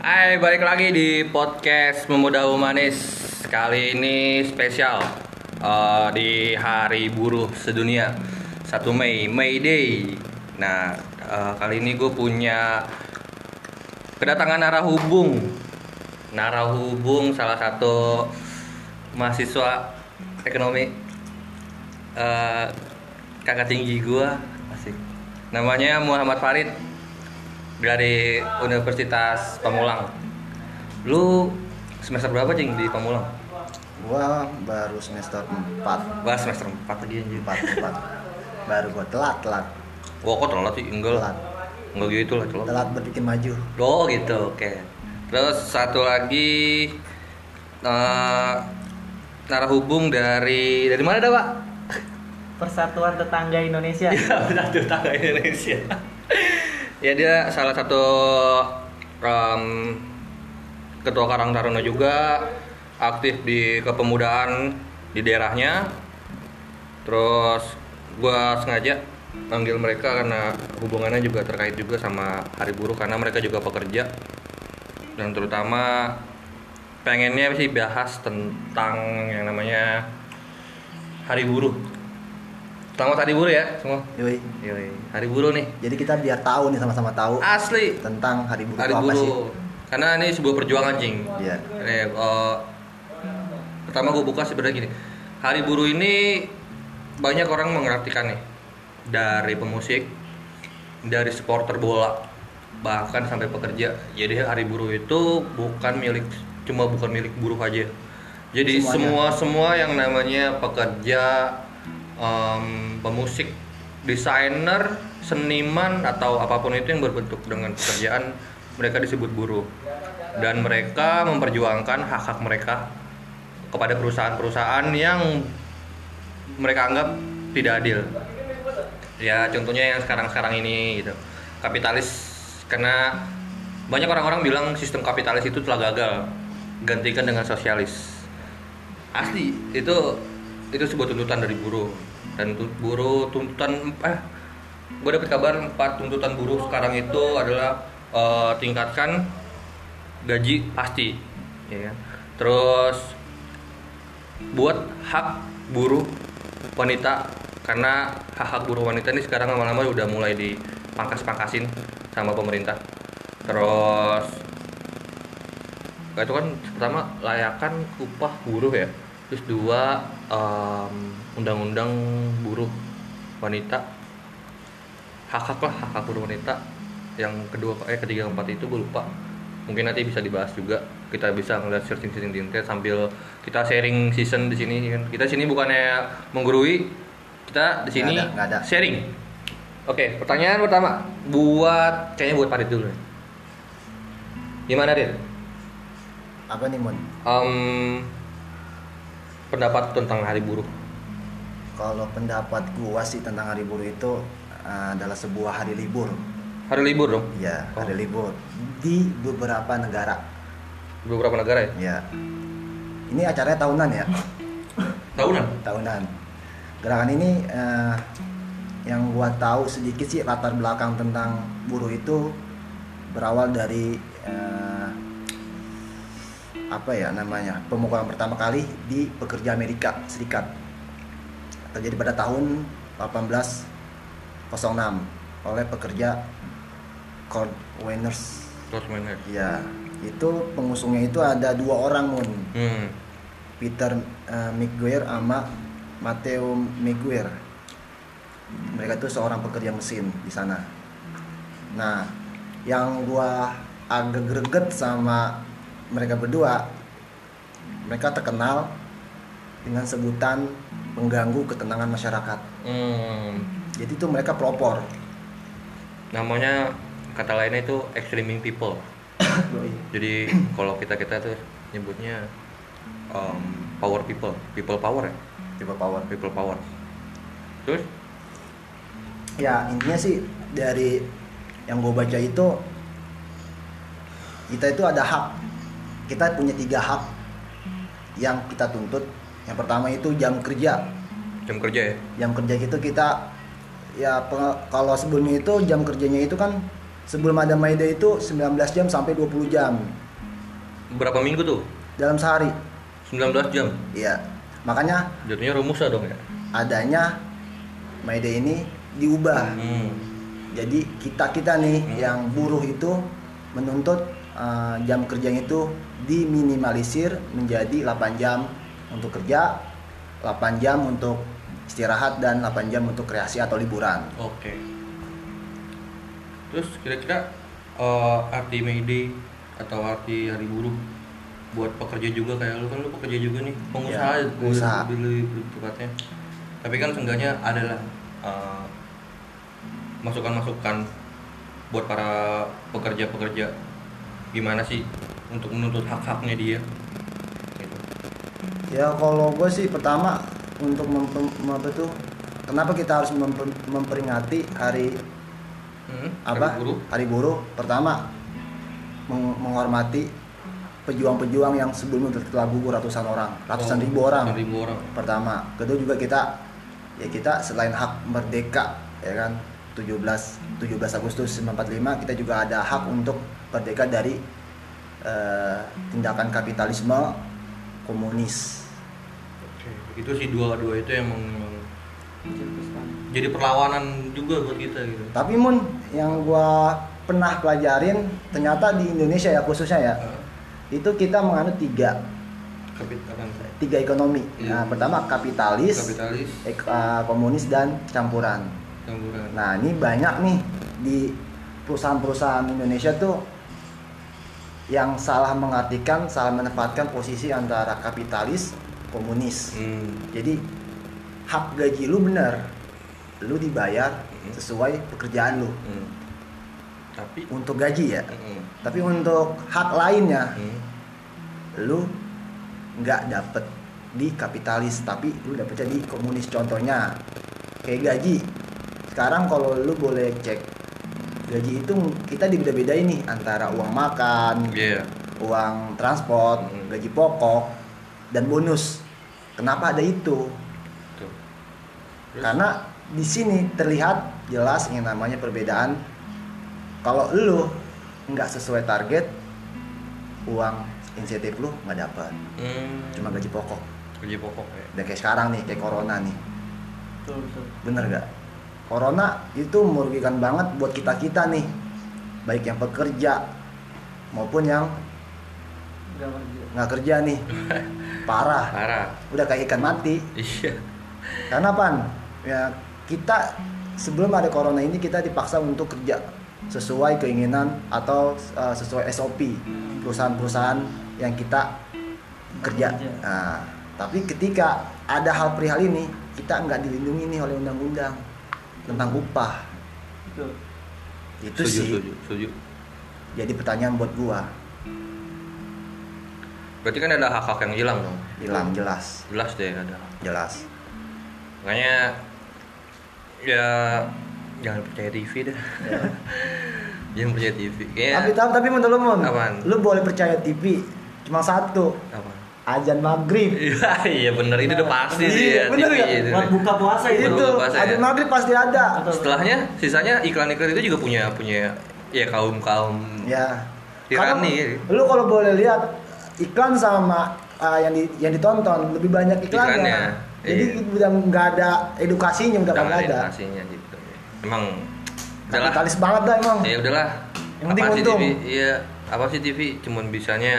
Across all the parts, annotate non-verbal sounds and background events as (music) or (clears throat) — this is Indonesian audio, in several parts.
Hai, balik lagi di podcast Memuda Humanis. Kali ini spesial eh, di Hari Buruh Sedunia 1 Mei, May Day. Nah, eh, kali ini gue punya kedatangan narahubung. Narahubung salah satu mahasiswa ekonomi eh, kakak tinggi gue, asik. Namanya Muhammad Farid dari Universitas Pamulang. Lu semester berapa cing di Pamulang? Gua baru semester 4 Wah semester 4 lagi anjir. 4, 4 Baru gua telat, telat Wah kok telat sih? Enggak. Telat Enggak gitu lah telat. Telat berpikir maju Oh gitu, oke. Terus satu lagi eh narahubung dari dari mana dah pak? Persatuan Tetangga Indonesia. (laughs) Iya, satu tangga Indonesia. Ya dia salah satu em, ketua Karang Taruna juga aktif di kepemudaan di daerahnya. Terus gua sengaja panggil mereka karena hubungannya juga terkait juga sama Hari Buruh karena mereka juga pekerja dan terutama pengennya sih bahas tentang yang namanya Hari Buruh. Selamat Hari Buruh ya semua. Yoi Yoi, hari buruh nih. Jadi kita biar tahu nih sama-sama tahu Asli. Tentang hari buruh Hari itu apa sih. Karena ini sebuah perjuangan, Cing. Iya eh, pertama gue buka sebenarnya gini. Hari buruh ini banyak orang mengartikan nih. Dari pemusik, dari supporter bola, bahkan sampai pekerja. Jadi hari buruh itu bukan milik cuma bukan milik buruh aja. Jadi Semuanya. semua semua yang namanya pekerja, em, pemusik, desainer, seniman atau apa pun itu yang berbentuk dengan pekerjaan mereka disebut buruh dan mereka memperjuangkan hak-hak mereka kepada perusahaan-perusahaan yang mereka anggap tidak adil. Ya contohnya yang sekarang-sekarang ini gitu. Kapitalis karena banyak orang-orang bilang sistem kapitalis itu telah gagal. Gantikan dengan sosialis. Asli itu itu sebuah tuntutan dari buruh. Dan buruh tuntutan eh gue dapet kabar empat tuntutan buruh sekarang itu adalah eh, tingkatkan gaji pasti ya kan? terus buat hak buruh wanita karena hak hak buruh wanita ini sekarang lama-lama udah mulai dipangkas-pangkasin sama pemerintah. Terus itu kan pertama layakan upah buruh ya. Terus dua em, undang-undang buruh wanita. Hak hak lah hak hak buruh wanita. Yang kedua eh ketiga keempat itu gue lupa. Mungkin nanti bisa dibahas juga. Kita bisa ngeliat searching searching di internet sambil kita sharing season di sini kan. Kita sini bukannya menggurui kita di sini ada, ada. sharing. Oke pertanyaan pertama. Buat kayaknya buat Farid dulu gimana Dit? Apa nih Mon? Em, pendapat tentang hari buruh Kalau pendapat gua sih tentang hari buruh itu uh, adalah sebuah hari libur. Hari libur dong? Ya Oh. hari libur. Di beberapa negara. Di beberapa negara ya? Ya Ini acaranya tahunan ya? Tahunan? Tahunan. Gerakan ini eh, yang gua tahu sedikit sih latar belakang tentang buruh itu berawal dari eh, apa ya namanya pemukulan pertama kali di pekerja Amerika Serikat terjadi pada tahun 1806 oleh pekerja Cord Winners terus main ya itu pengusungnya itu ada dua orang mun hmm. Peter uh, Miguel sama Matteo Miguel. Mereka itu seorang pekerja mesin di sana. Nah, yang gua agak greget sama mereka berdua, mereka terkenal dengan sebutan pengganggu ketenangan masyarakat. Hmm. Jadi itu mereka pelopor. namanya kata lainnya itu extreming people (coughs) jadi (coughs) kalau kita kita tuh nyebutnya em, power people people power ya Tipe power. people power terus Ya intinya sih dari yang gue baca itu kita itu ada hak. Kita punya tiga hak yang kita tuntut. Yang pertama itu jam kerja. jam kerja ya Jam kerja itu kita ya kalau sebelumnya itu jam kerjanya itu kan sebelum ada May Day itu 19 jam sampai 20 jam Berapa minggu tuh? dalam sehari. 19 jam. Iya. Makanya Jadinya rumusa dong ya. adanya May Day ini diubah. Hmm. Jadi kita-kita nih Hmm. yang buruh itu menuntut uh, jam kerjanya itu diminimalisir menjadi 8 jam untuk kerja, 8 jam untuk istirahat dan 8 jam untuk kreasi atau liburan. Oke. Terus kira-kira eh, arti May Day atau arti Hari Buruh buat pekerja juga kayak lu kan lu pekerja juga nih pengusaha Ya, pengusaha. lebih, tepatnya. Tapi kan seenggaknya adalah eh, masukan-masukan buat para pekerja-pekerja gimana sih untuk menuntut hak-haknya dia. Gitu. Ya kalau gue sih pertama untuk apa tuh kenapa kita harus mem- memperingati hari Hmm, apa Hari Buruh. hari buruh pertama meng- menghormati pejuang-pejuang yang sebelumnya telah gugur ratusan orang ratusan Oh, ribu orang ribu orang. pertama kedua juga kita ya kita selain hak merdeka ya kan 17 17 Agustus 1945 kita juga ada hak untuk merdeka dari eh, tindakan kapitalisme komunis. Oke, itu sih dua-dua itu yang memang jadi perlawanan juga buat kita gitu. tapi mun yang gua pernah pelajarin ternyata di Indonesia ya khususnya ya itu kita menganut tiga. Kapitalan tiga ekonomi. Iya. nah pertama kapitalis, kapitalis, ek- eh, komunis dan campuran Nah ini banyak nih di perusahaan-perusahaan Indonesia tuh yang salah mengartikan, salah menempatkan posisi antara kapitalis, komunis. Hmm. Jadi hak gaji lu bener, lu dibayar Hmm. sesuai pekerjaan lu hmm. Tapi untuk gaji ya. hmm. Tapi untuk hak lainnya, Hmm. lu nggak dapet di kapitalis, tapi lu dapetnya di komunis. Contohnya kayak gaji. Sekarang kalau lu boleh cek gaji itu kita dibeda-bedain nih antara uang makan, Iya. uang transport, Hmm. gaji pokok, dan bonus. Kenapa ada itu? Tuh. Terus? Karena di sini terlihat jelas yang namanya perbedaan. Kalau lu nggak sesuai target, uang insentif lu nggak dapat, hmm. cuma gaji pokok. gaji pokok ya. Dan kayak sekarang nih, kayak corona nih, betul betul bener nggak? Corona itu merugikan banget buat kita kita nih, baik yang pekerja maupun yang nggak kerja nih, (laughs) parah. Parah. Udah kayak ikan mati. Iya. Karena pan, ya kita sebelum ada corona ini kita dipaksa untuk kerja sesuai keinginan atau uh, sesuai SOP perusahaan-perusahaan yang kita kerja. Kerja. Nah, tapi ketika ada hal perihal ini kita nggak dilindungi nih oleh undang-undang tentang upah. betul Itu setuju, sih setuju, setuju. jadi pertanyaan buat gua. Berarti kan ada hak-hak yang hilang dong. Hilang jelas, Jelas deh ada. jelas. Makanya ya jangan percaya TV dah. Ya. (laughs) jangan percaya TV. Kayaknya Tapi tapi tapi menurut lu Mon, lu boleh percaya TV cuma satu, apa? Ajan maghrib. Iya, iya bener ini udah pasti sih Iya, ya. bener TV ya? itu. buat buka puasa itu itu bahasa ada ya. maghrib pasti ada. Setelahnya sisanya iklan-iklan itu juga punya punya ya kaum kaum ya Tirani. Karena lu kalau boleh lihat iklan sama uh, yang di, yang ditonton lebih banyak iklannya, Iklannya, jadi iya. udah nggak ada edukasinya udah nggak ada edukasinya gitu. Emang udahlah. kapitalis banget dah emang Ya udahlah. Yang penting apa sih untung. TV? Iya, apa sih TV? Cuman bisanya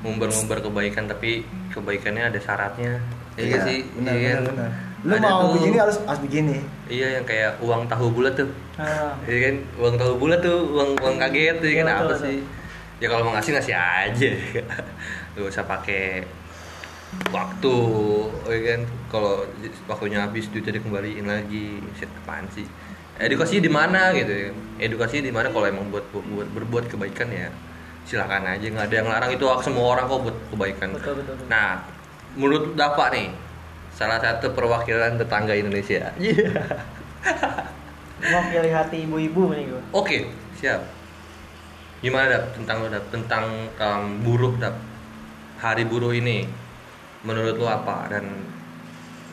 ngumbar-ngumbar kebaikan tapi kebaikannya ada syaratnya. Iya nggak sih? benar Iya benar kan? benar lu Ada mau tuh- begini harus harus begini Iya yang kayak uang tahu bulat tuh. Ah, Iya kan? Uang tahu bulat tuh, uang uang kaget tuh Iya, kan betul, apa betul. sih? Ya kalau mau ngasih ngasih aja. (laughs) Gak usah pakai waktu, ya kan? Kalau waktunya habis duitnya dikembaliin lagi, shit apaan sih? Edukasi di mana gitu ya? Edukasi di mana kalau emang buat, buat berbuat kebaikan ya silakan aja nggak ada yang larang itu hak semua orang kok buat kebaikan. betul betul, betul. Nah, menurut Dapa nih, salah satu perwakilan tetangga Indonesia. (laughs) Mau pilih hati ibu-ibu nih gua Oke, siap. Gimana dap tentang dap tentang em, buruh dap hari buruh ini menurut lo apa dan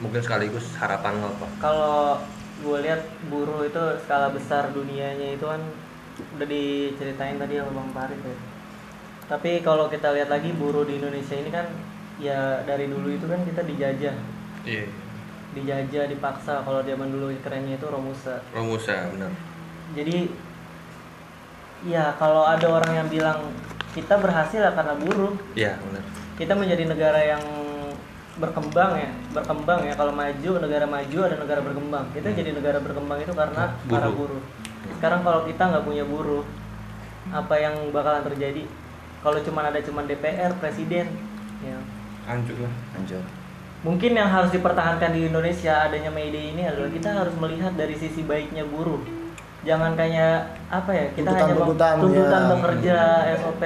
mungkin sekaligus harapan lo apa? kalau gue lihat buruh itu skala besar dunianya itu kan udah diceritain tadi sama Bang Farid ya. Tapi kalau kita lihat lagi buruh di Indonesia ini kan ya dari dulu itu kan kita dijajah, Iya. dijajah, dipaksa. Kalau zaman dulu kerennya itu Romusa. Romusa benar. Jadi ya kalau ada orang yang bilang kita berhasil ya karena buruh, Iya benar. kita menjadi negara yang berkembang ya berkembang ya kalau maju negara maju ada negara berkembang kita jadi negara berkembang itu karena Buruh. para buruh sekarang kalau kita nggak punya buruh apa yang bakalan terjadi kalau cuma ada cuma DPR presiden ya Hancur lah. Lanjut. mungkin yang harus dipertahankan di Indonesia adanya Day ini adalah kita harus melihat dari sisi baiknya buruh jangan kayak apa ya kita Tuntutan- hanya tuntutan, tuntutan ya. bekerja SOP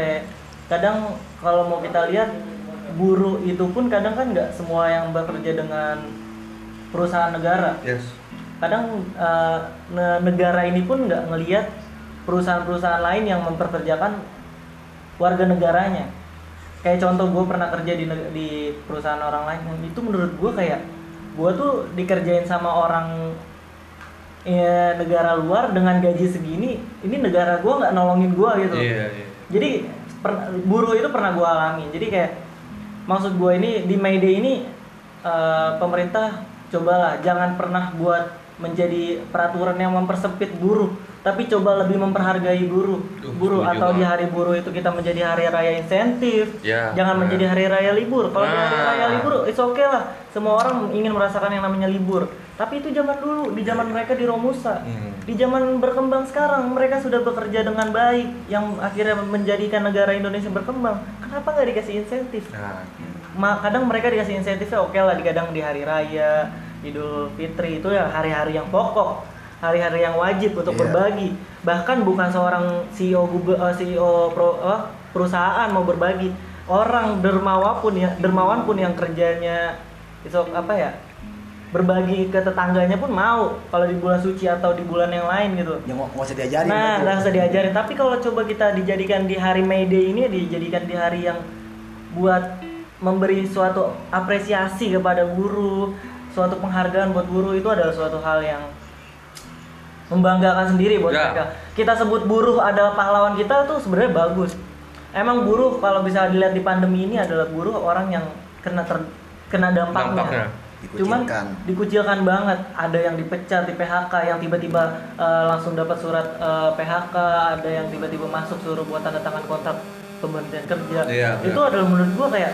kadang kalau mau kita lihat buruh itu pun kadang kan nggak semua yang bekerja dengan perusahaan negara Yes. kadang ne- negara ini pun nggak ngelihat perusahaan-perusahaan lain yang memperkerjakan warga negaranya. Kayak contoh gue pernah kerja di di perusahaan orang lain itu menurut gue kayak gue tuh dikerjain sama orang ya, negara luar dengan gaji segini ini negara gue nggak nolongin gue gitu. Iya iya. jadi per- buruh itu pernah gue alami. Jadi kayak maksud gue ini di May Day ini eh, pemerintah cobalah jangan pernah buat menjadi peraturan yang mempersempit buruh. Tapi coba lebih memperhargai buruh. Buruh atau di hari buruh itu kita menjadi hari raya insentif. Ya, jangan benar. menjadi hari raya libur. Kalau di hari Nah. raya libur it's okay lah. Semua orang ingin merasakan yang namanya libur. Tapi itu zaman dulu di zaman mereka di Romusa. Hmm. di zaman berkembang sekarang mereka sudah bekerja dengan baik yang akhirnya menjadikan negara Indonesia berkembang. Kenapa nggak dikasih insentif? Nah, Ma, kadang mereka dikasih insentifnya oke lah di kadang di hari raya Idul Fitri itu ya hari-hari yang pokok hari-hari yang wajib untuk Iya. berbagi bahkan bukan seorang CEO Google eh, CEO pro, eh, perusahaan mau berbagi orang dermawan pun ya dermawan pun yang kerjanya itu apa ya berbagi ke tetangganya pun mau kalau di bulan suci atau di bulan yang lain gitu Yang nggak nggak usah diajarin. Nah, nggak usah diajarin. Tapi kalau coba kita dijadikan di hari May Day ini, dijadikan di hari yang buat memberi suatu apresiasi kepada guru, suatu penghargaan buat guru itu adalah suatu hal yang membanggakan sendiri buat Ya. mereka. Kita sebut buruh adalah pahlawan kita tuh sebenarnya bagus. Emang buruh kalau bisa dilihat di pandemi ini adalah buruh orang yang kena ter, kena dampaknya. Dampaknya. Cuman Dikucilkan. dikucilkan banget. Ada yang dipecat di PHK, yang tiba-tiba eh, langsung dapat surat eh, PHK, ada yang tiba-tiba masuk suruh buat tanda tangan kontrak pemberhentian kerja. Iya, Itu iya. adalah menurut gua kayak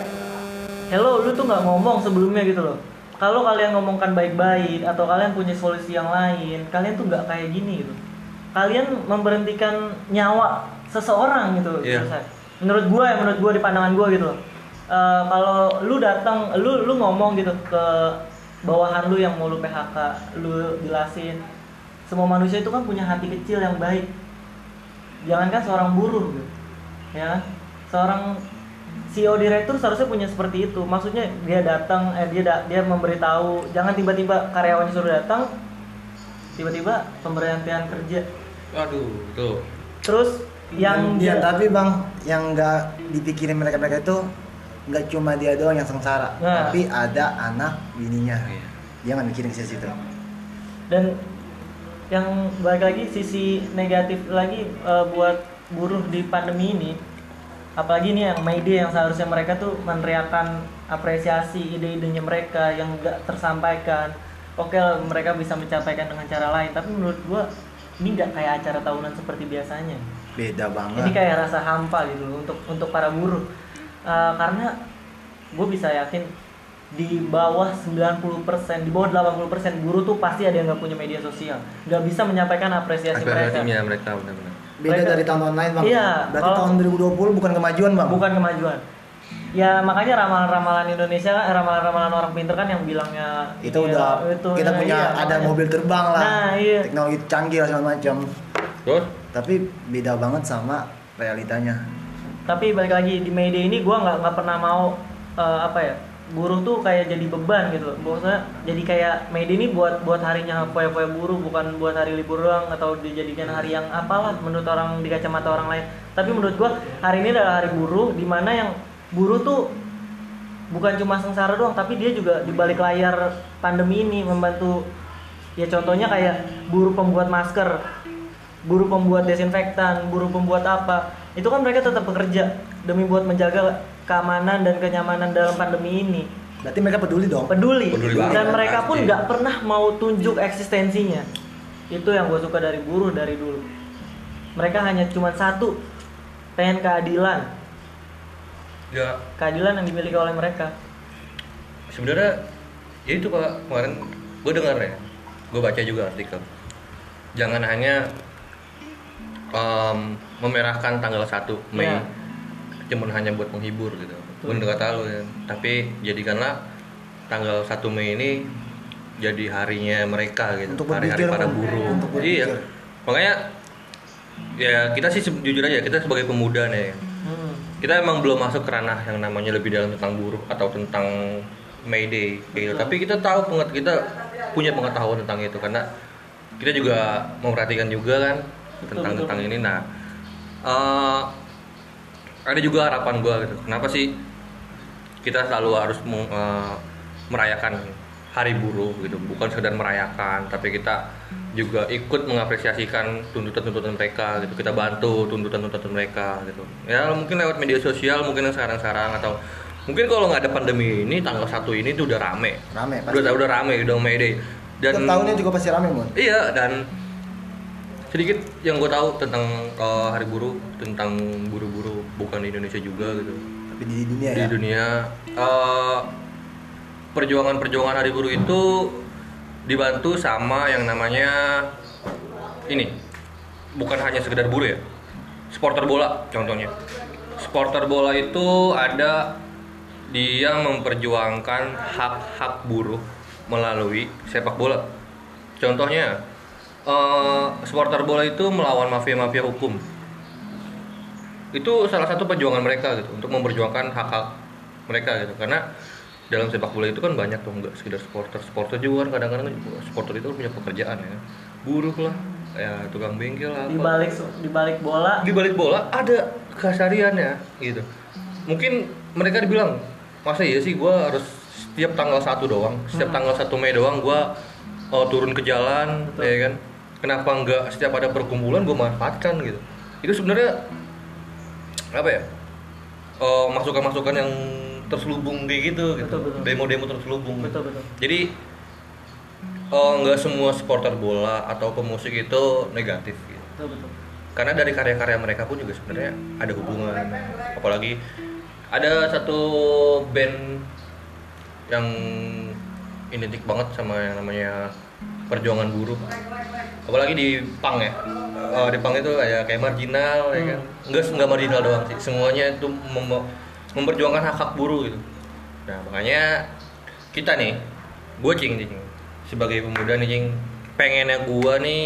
hello lu tuh nggak ngomong sebelumnya gitu loh. Kalau kalian ngomongkan baik-baik atau kalian punya solusi yang lain, kalian tuh nggak kayak gini gitu. Kalian memberhentikan nyawa seseorang gitu. Selesai. Menurut gua ya, menurut gua di pandangan gua gitu. Eh, kalau lu datang, lu lu ngomong gitu ke bawahan lu yang mau lu PHK, lu jelasin. Semua manusia itu kan punya hati kecil yang baik. Jangankan seorang buruh gitu. Ya kan? Seorang CEO direktur seharusnya punya seperti itu. Maksudnya dia datang, eh dia da- dia memberitahu, jangan tiba-tiba karyawannya suruh datang, tiba-tiba pemberhentian kerja. Aduh, tuh. Terus yang Iya, dia- tapi bang, yang nggak dipikirin mereka-mereka itu nggak cuma dia doang yang sengsara, Nah. tapi ada anak bininya. Iya. Dia nggak mikirin ke situ. dan yang balik lagi sisi negatif lagi eh, buat buruh di pandemi ini apalagi nih yang Day yang seharusnya mereka tuh meneriakan apresiasi ide-idenya mereka yang nggak tersampaikan. Oke lah, mereka bisa mencapaikan dengan cara lain tapi menurut gua ini nggak kayak acara tahunan seperti biasanya. Beda banget. ini kayak rasa hampa gitu untuk untuk para buruh. Eh, karena gue bisa yakin di bawah 90% di bawah 80% buruh tuh pasti ada yang nggak punya media sosial. Nggak bisa menyampaikan apresiasi mereka. mereka benar-benar. Beda mereka- dari tahun-tahun lain bang. Iya, Berarti kalau- tahun 2020 bukan kemajuan bang. bukan kemajuan ya makanya ramalan-ramalan Indonesia eh, ramalan-ramalan orang pinter kan yang bilangnya Itu iya, udah itu, kita nah, punya iya, ada makanya. mobil terbang lah. nah iya Teknologi canggih lah segala macam. Terus? Tapi beda banget sama realitanya. tapi balik lagi di media ini gue nggak nggak pernah mau eh, apa ya buruh tuh kayak jadi beban gitu. Maksudnya jadi kayak media ini buat buat harinya foya-foya buruh bukan buat hari libur doang atau dijadikan hari yang apalah menurut orang di kacamata orang lain. Tapi menurut gue hari ini adalah hari buruh di mana yang buruh tuh bukan cuma sengsara doang tapi dia juga di balik layar pandemi ini membantu ya contohnya kayak buruh pembuat masker buruh pembuat desinfektan, buruh pembuat apa, itu kan mereka tetap bekerja demi buat menjaga keamanan dan kenyamanan dalam pandemi ini. Berarti mereka peduli dong. Peduli, Peduli dan banget, mereka pun nggak pernah mau tunjuk eksistensinya. Itu yang gue suka dari buruh dari dulu. Mereka hanya cuma satu, pengen keadilan, ya keadilan yang dimiliki oleh mereka. sebenarnya ya itu pak kemarin gue dengar ya gue baca juga artikel jangan hanya em, memerahkan tanggal 1 Mei Ya. Cuman hanya buat menghibur gitu bener kata lo ya tapi jadikanlah tanggal 1 Mei ini jadi harinya mereka gitu Untuk hari-hari berpikir, para buruh Untuk berpikir. iya makanya ya kita sih jujur aja kita sebagai pemuda nih Hmm. kita emang belum masuk ke ranah yang namanya lebih dalam tentang buruh atau tentang May Day gitu. Betul. Tapi kita tahu penget kita punya pengetahuan tentang itu karena kita juga memperhatikan juga kan Betul, tentang betul. tentang ini. Nah, eh, ada juga harapan gua gitu. Kenapa sih kita selalu harus eh, merayakan Hari Buruh gitu, bukan sekedar merayakan, tapi kita juga ikut mengapresiasikan tuntutan-tuntutan mereka gitu. Kita bantu tuntutan-tuntutan mereka gitu. Ya mungkin lewat media sosial, mungkin yang sekarang-sekarang atau mungkin kalau nggak ada pandemi ini tanggal satu ini tuh udah rame. Rame pasti. Udah udah rame, udah May Day. Dan tahunnya juga pasti rame, Mon. Iya dan sedikit yang gue tahu tentang uh, hari buruh tentang buru-buru bukan di Indonesia juga gitu. Tapi di dunia di ya. dunia uh, perjuangan-perjuangan hari buruh itu dibantu sama yang namanya ini. Bukan hanya sekedar buruh ya. Supporter bola contohnya. Supporter bola itu ada dia memperjuangkan hak-hak buruh melalui sepak bola. Contohnya eh, supporter bola itu melawan mafia-mafia hukum. Itu salah satu perjuangan mereka gitu untuk memperjuangkan hak-hak mereka gitu. Karena dalam sepak bola itu kan banyak tuh nggak sekedar supporter. Supporter juga kan kadang-kadang supporter itu punya pekerjaan ya. Buruh lah ya tukang bengkel lah Di balik di balik bola. Di balik bola ada kesehariannya gitu. Mungkin mereka dibilang masa iya sih gue harus setiap tanggal satu doang setiap Hmm. tanggal 1 Mei doang gue turun ke jalan Betul. ya kan kenapa nggak setiap ada perkumpulan gue manfaatkan gitu. Itu sebenarnya apa ya eh, masukan-masukan yang terselubung kayak gitu gitu. Betul, demo-demo terselubung. Betul betul. jadi eh, nggak semua supporter bola atau pemusik itu negatif gitu. Betul betul. karena dari karya-karya mereka pun juga sebenarnya ada hubungan. Apalagi ada satu band yang identik banget sama yang namanya perjuangan buruh apalagi di punk ya. Eh, di punk itu kayak kayak marginal ya kan? Enggak enggak marginal doang sih. Semuanya itu mem- memperjuangkan hak hak buruh gitu. Nah makanya kita nih gue cing cing sebagai pemuda nih cing pengennya gue nih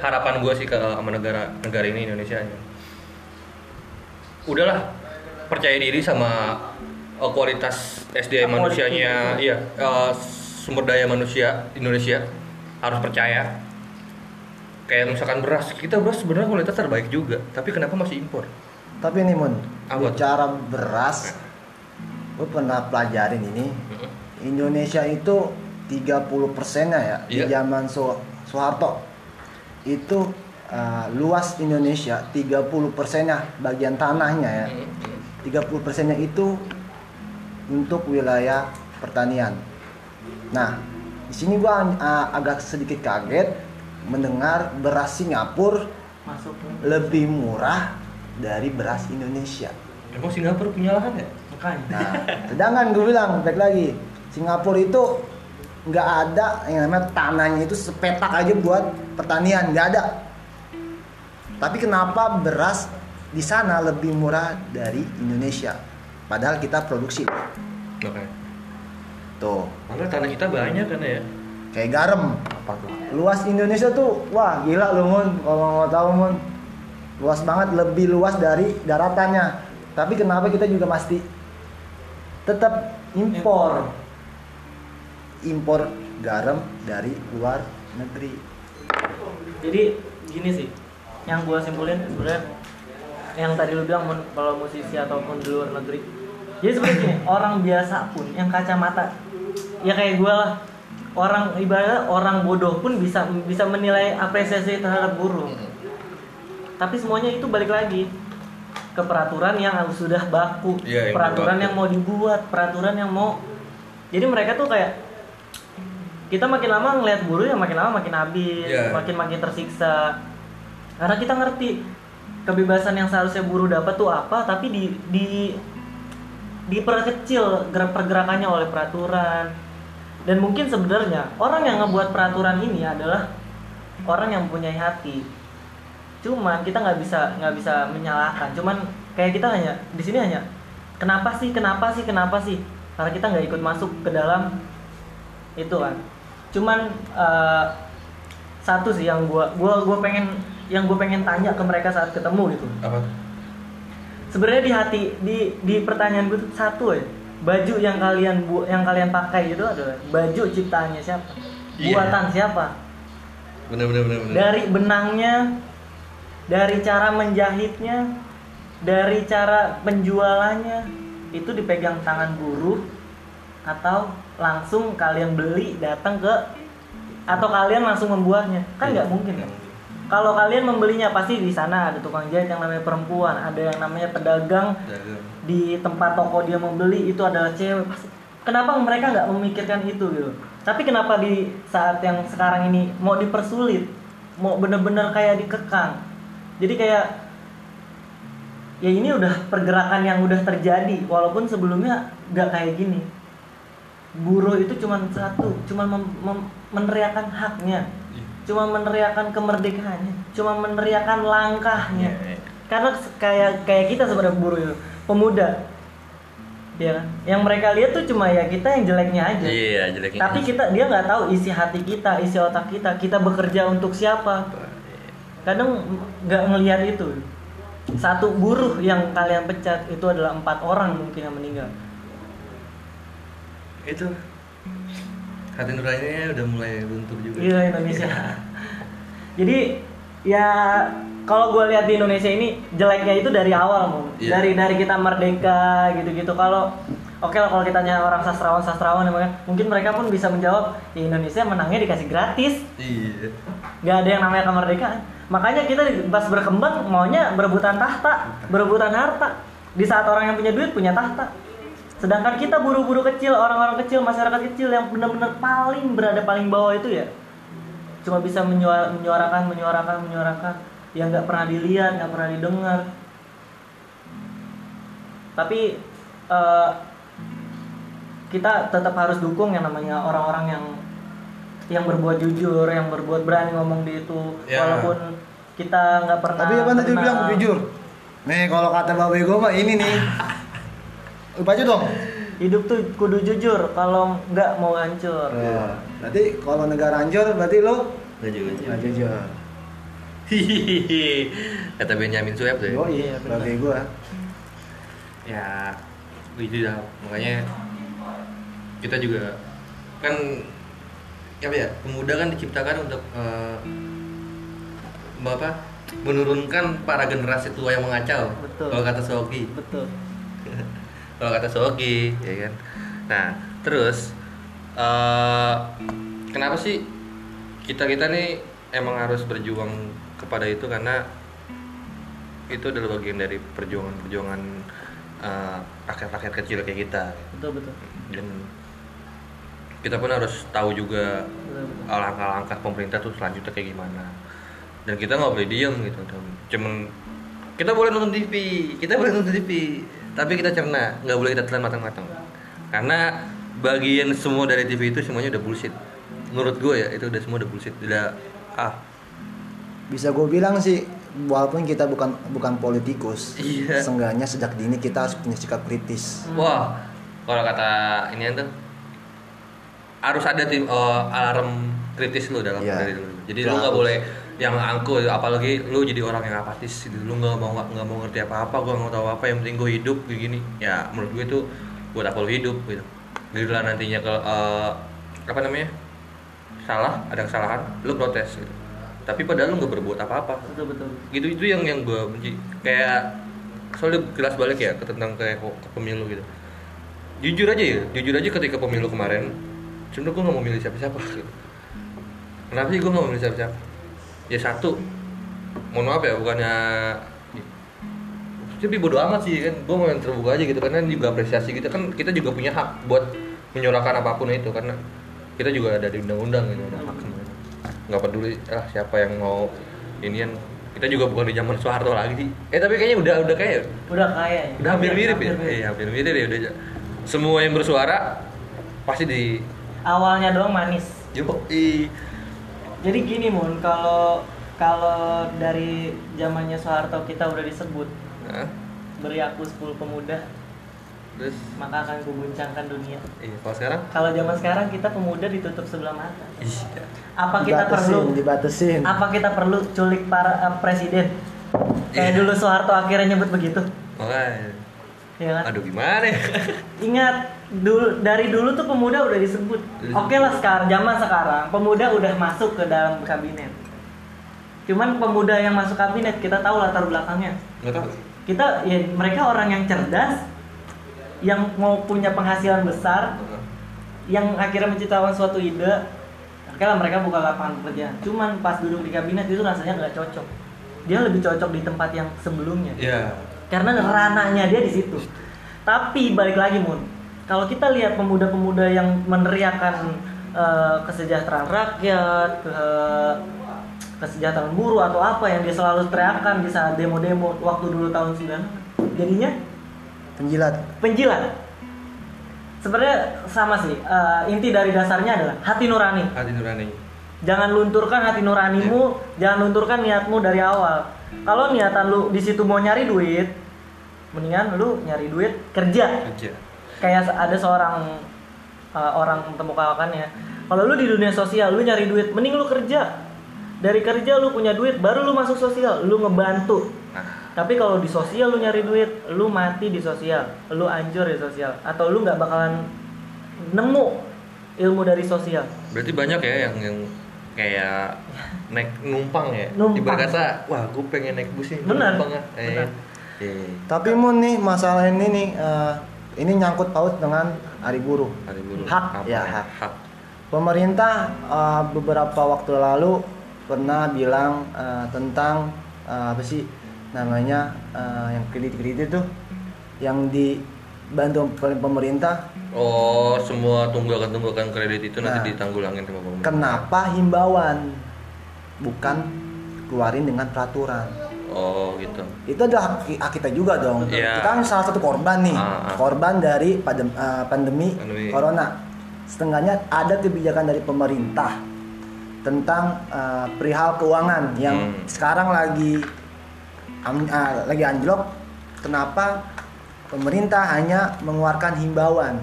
harapan gue sih ke sama negara negara ini Indonesia aja udahlah percaya diri sama uh, kualitas SDM manusianya iya uh, sumber daya manusia Indonesia harus percaya kayak misalkan beras kita beras sebenarnya kualitas terbaik juga tapi kenapa masih impor Tapi nih, Mon, Apa tuh? bicara beras, gue pernah pelajarin ini. Indonesia itu 30 persennya ya di Iya. zaman So- Soeharto itu uh, luas Indonesia 30 persennya bagian tanahnya ya 30 persennya itu untuk wilayah pertanian. Nah di sini gua uh, agak sedikit kaget mendengar beras Singapura Masuk lebih murah dari beras Indonesia. emang Singapura punya lahan ya makanya. Nah, sedangkan gue bilang baik lagi Singapura itu nggak ada yang namanya tanahnya itu sepetak aja buat pertanian nggak ada. Tapi kenapa beras di sana lebih murah dari Indonesia? Padahal kita produksi Makanya. Tuh Karena tanah kita banyak kan ya. kayak garam. Apa tuh? Luas Indonesia tuh wah gila lu mun kalau mau tahu mun luas banget lebih luas dari daratannya. Tapi kenapa kita juga pasti tetap impor impor garam dari luar negeri. Jadi gini sih, yang gua simpulin sebenarnya yang tadi lu bilang mun- kalau musisi ataupun di luar negeri. Jadi sebenarnya gini, orang biasa pun yang kacamata ya kayak gua lah. Orang ibaratnya orang bodoh pun bisa bisa menilai apresiasi terhadap buruh. tapi semuanya itu balik lagi ke peraturan yang sudah baku Iya, yang peraturan baku. yang mau dibuat peraturan yang mau jadi mereka tuh kayak kita makin lama ngelihat buruh ya makin lama makin habis Iya. makin makin tersiksa karena kita ngerti kebebasan yang seharusnya buruh dapat tuh apa tapi di di diperkecil gerak pergerakannya oleh peraturan. Dan mungkin sebenarnya orang yang ngebuat peraturan ini adalah orang yang mempunyai hati. Cuman kita nggak bisa nggak bisa menyalahkan. Cuman kayak kita hanya di sini hanya kenapa sih kenapa sih kenapa sih? Karena kita nggak ikut masuk ke dalam itu kan. Cuman eh, satu sih yang gua gua gua pengen yang gue pengen tanya ke mereka saat ketemu gitu. Apa sebenarnya di hati di di pertanyaan gue tuh satu ya baju yang kalian bu yang kalian pakai itu adalah baju ciptaannya siapa? Iya. buatan siapa? Bener bener bener, bener. dari benangnya dari cara menjahitnya dari cara penjualannya itu dipegang tangan buruh atau langsung kalian beli datang ke atau kalian langsung membuatnya. Kan nggak mungkin kan kalau kalian membelinya pasti di sana ada tukang jahit yang namanya perempuan ada yang namanya pedagang Dagang. di tempat toko dia membeli itu adalah cewek pasti kenapa mereka nggak memikirkan itu gitu tapi kenapa di saat yang sekarang ini mau dipersulit mau bener-bener kayak dikekang jadi kayak ya ini udah pergerakan yang udah terjadi walaupun sebelumnya nggak kayak gini buruh itu cuma satu cuma mem- mem- meneriakan haknya. Cuma meneriakan kemerdekaannya cuma meneriakan langkahnya. Iya, iya. karena kayak kayak kita sebenarnya buruh itu pemuda. Ya kan? yang mereka lihat tuh cuma ya kita yang jeleknya aja. Iya jeleknya tapi kita dia nggak tahu isi hati kita isi otak kita kita bekerja untuk siapa. Kadang nggak ngelihat itu. Satu buruh yang kalian pecat itu adalah empat orang mungkin yang meninggal. Itu hati nuraninya udah mulai luntur juga Gila Indonesia. (laughs) Jadi ya kalau gue lihat di Indonesia ini jeleknya itu dari awal mau Iya. dari dari kita merdeka gitu-gitu. Kalau oke lah kalau kita tanya orang sastrawan sastrawan mungkin mereka pun bisa menjawab di Indonesia menangnya dikasih gratis, iya nggak ada yang namanya kemerdekaan. Makanya kita pas berkembang maunya berebutan tahta, berebutan harta. Di saat orang yang punya duit punya tahta. Sedangkan kita buru-buru kecil, orang-orang kecil, masyarakat kecil yang benar-benar paling berada paling bawah itu ya cuma bisa menyuara- menyuarakan, menyuarakan, menyuarakan yang nggak pernah dilihat, nggak pernah didengar. Tapi eh, kita tetap harus dukung yang namanya orang-orang yang yang berbuat jujur, yang berbuat berani ngomong di itu, Ya. walaupun kita nggak pernah. Tapi apa tadi bilang jujur? Nih kalau kata Babe gue mah ini nih. (laughs) Lu baca dong. Hidup tuh kudu jujur, kalau nggak mau hancur. Nah, berarti kalau negara hancur berarti lu nggak juga nggak jujur. Hihihi. (laughs) kata Benjamin Sueb tuh ya. Oh iya. Babe gue. ya itu dah makanya kita juga kan apa ya pemuda kan diciptakan untuk eh, apa menurunkan para generasi tua yang mengacau Betul. kalau kata Sogi Betul. Kalau kata Sogi ya kan? Nah terus eh kenapa sih kita kita nih emang harus berjuang kepada itu? Karena itu adalah bagian dari perjuangan-perjuangan eh, rakyat-rakyat kecil kayak kita. Betul betul. dan kita pun harus tahu juga Betul, betul. langkah-langkah pemerintah tuh selanjutnya kayak gimana. Dan kita nggak boleh diem gitu cuman kita boleh nonton TV kita boleh nonton TV tapi kita cerna nggak boleh kita telan matang-matang karena bagian semua dari TV itu semuanya udah bullshit menurut gue ya itu udah semua udah bullshit udah ah Bisa gue bilang sih walaupun kita bukan bukan politikus, Iya. seenggaknya sejak dini kita harus punya sikap kritis. wah kalau kata ini tuh harus ada tim eh, alarm kritis lu dalam Iya. dari jadi Itu lu nggak boleh yang angkuh apalagi lu jadi orang yang apatis. Gitu lu nggak mau nggak mau ngerti apa apa gua nggak tahu apa yang penting gue hidup gini. Ya menurut gue itu buat apa lu hidup gitu. Bila nantinya ke eh, apa namanya salah ada kesalahan lu protes gitu. Tapi padahal lu nggak berbuat apa-apa. Betul betul. gitu itu yang yang gue benci. Kayak soalnya kelas balik ya tentang kayak ke, ke pemilu gitu. Jujur aja ya jujur aja ketika pemilu kemarin sebenernya gue nggak mau milih siapa-siapa gitu. kenapa sih gue nggak mau milih siapa-siapa ya satu. Mohon maaf ya bukannya tapi bodo amat sih kan. Gue mau yang terbuka aja gitu karena juga apresiasi kita. Kan kita juga punya hak buat menyuarakan apa pun itu karena kita juga ada di undang-undang gitu ada hak semuanya. Nggak peduli ah siapa yang mau inian kita juga bukan di zaman Soeharto lagi sih. Eh tapi kayaknya udah udah kayak udah kaya ya? Udah hampir mirip ya? iya hampir mirip ya udah semua yang bersuara pasti di awalnya doang manis. Yo i jadi gini mun kalau kalau dari zamannya Soeharto kita udah disebut Hah? beri aku 10 pemuda terus? maka akan kuguncangkan dunia. Iya kalau sekarang? Kalau zaman sekarang kita pemuda ditutup sebelah mata. Iya. Apa kita perlu dibatasin. apa kita perlu culik para eh, presiden? Kayak Iya. dulu Soeharto akhirnya nyebut begitu. Makanya ya kan? Aduh gimana ya? (laughs) Ingat dulu dari dulu tuh pemuda udah disebut. Oke lah sekarang zaman sekarang pemuda udah masuk ke dalam kabinet. Cuman pemuda yang masuk kabinet kita tahu latar belakangnya. Nggak tahu kita ya mereka orang yang cerdas yang mau punya penghasilan besar yang akhirnya menciptakan suatu ide. Oke lah mereka buka lapangan pekerjaan. Cuman pas duduk di kabinet itu rasanya nggak cocok. Dia lebih cocok di tempat yang sebelumnya. Iya karena ranahnya dia di situ. Tapi balik lagi mun. Kalau kita lihat pemuda-pemuda yang meneriakan eh, kesejahteraan rakyat ke kesejahteraan buruh atau apa yang dia selalu teriakan di saat demo-demo waktu dulu tahun 9 jadinya penjilat. penjilat. Sebenarnya sama sih eh, inti dari dasarnya adalah hati nurani. Hati nurani. Jangan lunturkan hati nuranimu jangan lunturkan niatmu dari awal. Kalau niatan lu di situ mau nyari duit mendingan lu nyari duit kerja. Aja kayak ada seorang uh, orang temukakan ya. Kalau lu di dunia sosial lu nyari duit mending lu kerja. Dari kerja lu punya duit baru lu masuk sosial lu ngebantu. Nah. Tapi kalau di sosial lu nyari duit lu mati di sosial lu anjur di sosial atau lu nggak bakalan nemu ilmu dari sosial. Berarti banyak ya yang yang kayak naik numpang ya. Numpang. ibarat kata wah gue pengen naik bus nih Benar, numpang ah eh benar. Eh tapi mun nih masalah ini nih eh, ini nyangkut paut dengan hari buruh hari buruh Hak, Apa ya, hak. hak Pemerintah eh, beberapa waktu lalu pernah bilang eh, tentang eh, apa sih namanya eh, yang kredit-kredit tuh yang dibantu oleh pemerintah. oh semua tunggakan tunggakan kredit itu Nah. nanti ditanggulangin sama pemerintah Kenapa himbauan bukan keluarin dengan peraturan? Oh gitu Itu adalah hak, hak kita juga dong. Iya. Kita kan salah satu korban nih, Ah, ah. korban dari padem- eh, pandemi, Pandemi. corona. Setengahnya ada kebijakan dari pemerintah tentang eh, perihal keuangan yang Hmm. sekarang lagi am- ah, lagi anjlok. Kenapa pemerintah hanya mengeluarkan himbauan?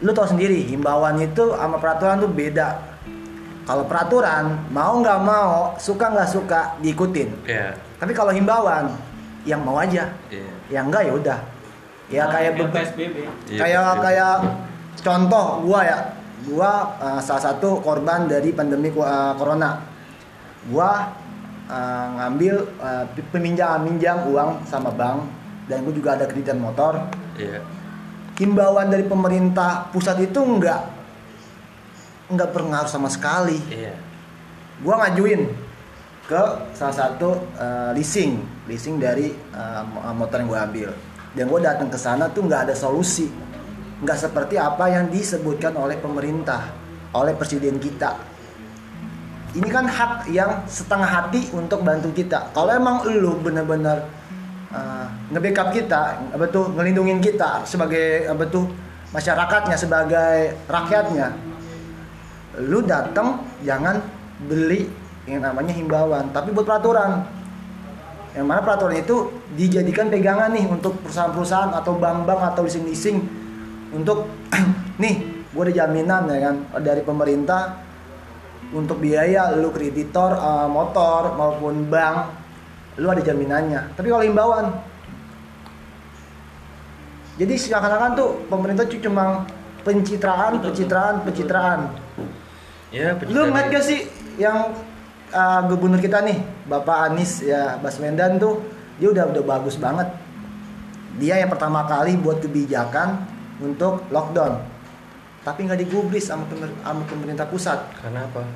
Lu tau sendiri, himbauan itu sama peraturan tuh beda. Kalau peraturan mau nggak mau, suka nggak suka diikutin. ya Tapi kalau himbauan, yang mau aja, iya yang enggak ya udah. Ya kayak be- PSBB Iya, kayak iya. kayak contoh gua ya, gua uh, salah satu korban dari pandemi uh, corona. Gua uh, ngambil uh, peminjam minjam uang sama bank dan gua juga ada kreditan motor. iya Himbauan dari pemerintah pusat itu enggak enggak berpengaruh sama sekali iya gua ngajuin ke salah satu uh, leasing. Leasing dari uh, mo- motor yang gua ambil. Dan gua datang ke sana tuh nggak ada solusi. Nggak seperti apa yang disebutkan oleh pemerintah oleh presiden kita. Ini kan hak yang setengah hati untuk bantu kita. Kalau emang lu bener-bener uh, nge-backup kita apa tuh ngelindungin kita sebagai apa tuh masyarakatnya sebagai rakyatnya lu datang jangan beli yang namanya himbauan. Tapi buat peraturan. Yang mana peraturan itu dijadikan pegangan nih untuk perusahaan-perusahaan atau bank-bank atau leasing-leasing untuk (clears throat) nih gue ada jaminan ya kan dari pemerintah untuk biaya lu kreditor eh, motor maupun bank lu ada jaminannya. Tapi kalau himbauan jadi seakan-akan tuh pemerintah tuh cuma pencitraan pencitraan pencitraan. Ya Lu ngeliat gak sih yang uh, gubernur kita nih, Bapak Anies ya Baswedan tuh dia udah udah bagus banget. Dia yang pertama kali buat kebijakan untuk lockdown. Tapi nggak digubris sama, pemer- sama pemerintah pusat. karena apa?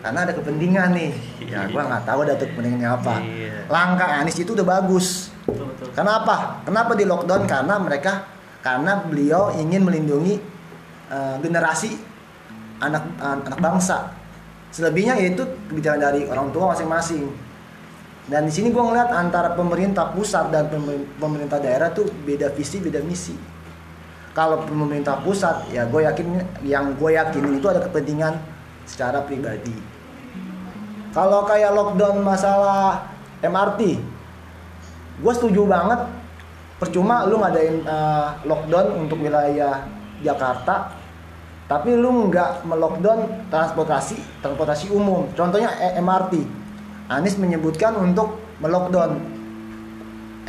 Karena ada kepentingan nih. Ya gua nggak tahu ada tuh kepentingannya apa. Iya. langkah Anies itu udah bagus. Betul betul. Kenapa kenapa di lockdown? Karena mereka karena beliau ingin melindungi eh, generasi anak an- anak bangsa selebihnya yaitu kebijakan dari orang tua masing-masing. Dan di sini gua ngeliat antara pemerintah pusat dan pemer- pemerintah daerah tuh beda visi beda misi. Kalau pemerintah pusat ya gue yakin yang gue yakin itu ada kepentingan secara pribadi. Kalau kayak lockdown masalah MRT gue setuju banget. Percuma lu ngadain eh, lockdown untuk wilayah Jakarta tapi lu nggak melockdown transportasi transportasi umum contohnya eh, MRT Anies menyebutkan untuk melockdown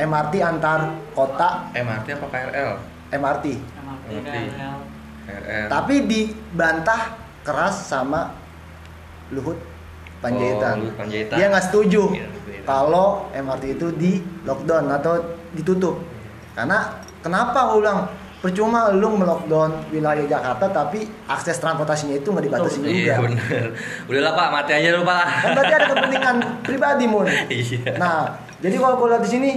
MRT antar kota MRT apa KRL? MRT MRT MRT. KRL. KRL. tapi dibantah keras sama Luhut Panjaitan. Oh, Luhut Panjaitan. Dia nggak setuju beda. kalau MRT itu di lockdown atau ditutup. Karena kenapa gue bilang percuma lu melockdown wilayah Jakarta tapi akses transportasinya itu nggak dibatasi Betul. juga. Iya bener. Udahlah Pak, mati aja dulu Pak. Kan berarti ada kepentingan pribadi mun. (laughs) Iya. Nah, jadi kalau gue lihat di sini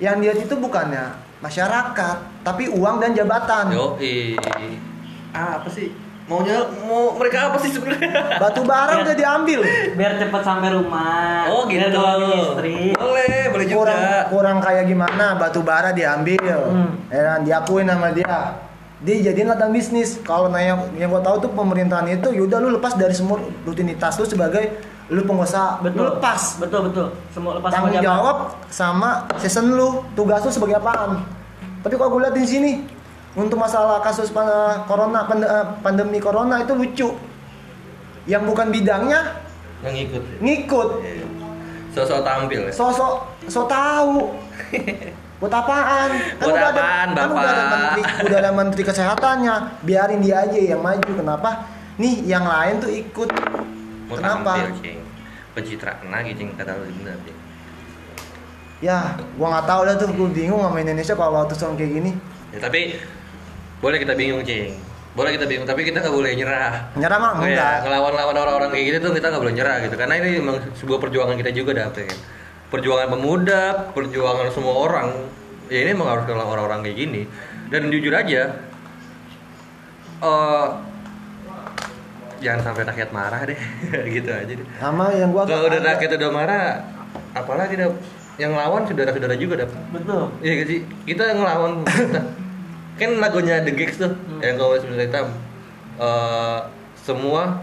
yang dia itu bukannya masyarakat, tapi uang dan jabatan. Yo, ah, apa sih? Maunya mau mereka apa sih sebenarnya? Batu bara udah diambil. biar cepat sampai rumah Oh biar gitu. doain istri Boleh, boleh juga. kurang kurang kayak gimana batu bara diambil. Hmm. ya kan diakuin sama dia. Dia jadiin ladang bisnis. Kalau nanya yang gua tahu tuh pemerintahan itu yaudah lu lepas dari semua rutinitas lu sebagai lu pengusaha. Lu betul. lepas. Betul betul. Semua lepas tanggung jawab sama season lu. Tugas lu sebagai apaan? Tapi kalau gue lihat di sini untuk masalah kasus pa- corona pande- eh, pandemi corona itu lucu. Yang bukan bidangnya Yang ngikut. ngikut Sosok tampil ya. sosok so tahu (laughs) buat apaan Buat udah ada- apaan, kan udah ada Bapak? menteri udah ada menteri kesehatannya biarin dia aja yang maju kenapa nih yang lain tuh ikut Mau kenapa tampil, Cing. Pencitraan lagi, Cing, kata lu bener, Cing. ya gua nggak tahu dah tuh gua bingung sama Indonesia kalau terus kayak gini Ya, tapi boleh kita bingung, Cing. Boleh kita bingung, tapi kita nggak boleh nyerah. nyerah mah Oh ya, enggak ngelawan-lawan orang-orang kayak gitu tuh kita nggak boleh nyerah gitu. Karena ini memang sebuah perjuangan kita juga dapet. Perjuangan pemuda, perjuangan semua orang. Ya ini memang harus ngelawan orang-orang kayak gini. Dan jujur aja, eh jangan sampai rakyat marah deh, (laughs) gitu aja deh. sama yang gua Kalau udah rakyat udah marah, apalagi dap yang lawan saudara-saudara juga dap. betul Iya gak sih? Kita ngelawan pemerintah. (laughs) kan lagunya The Geeks tuh yang kalau sebenarnya hitam eh, semua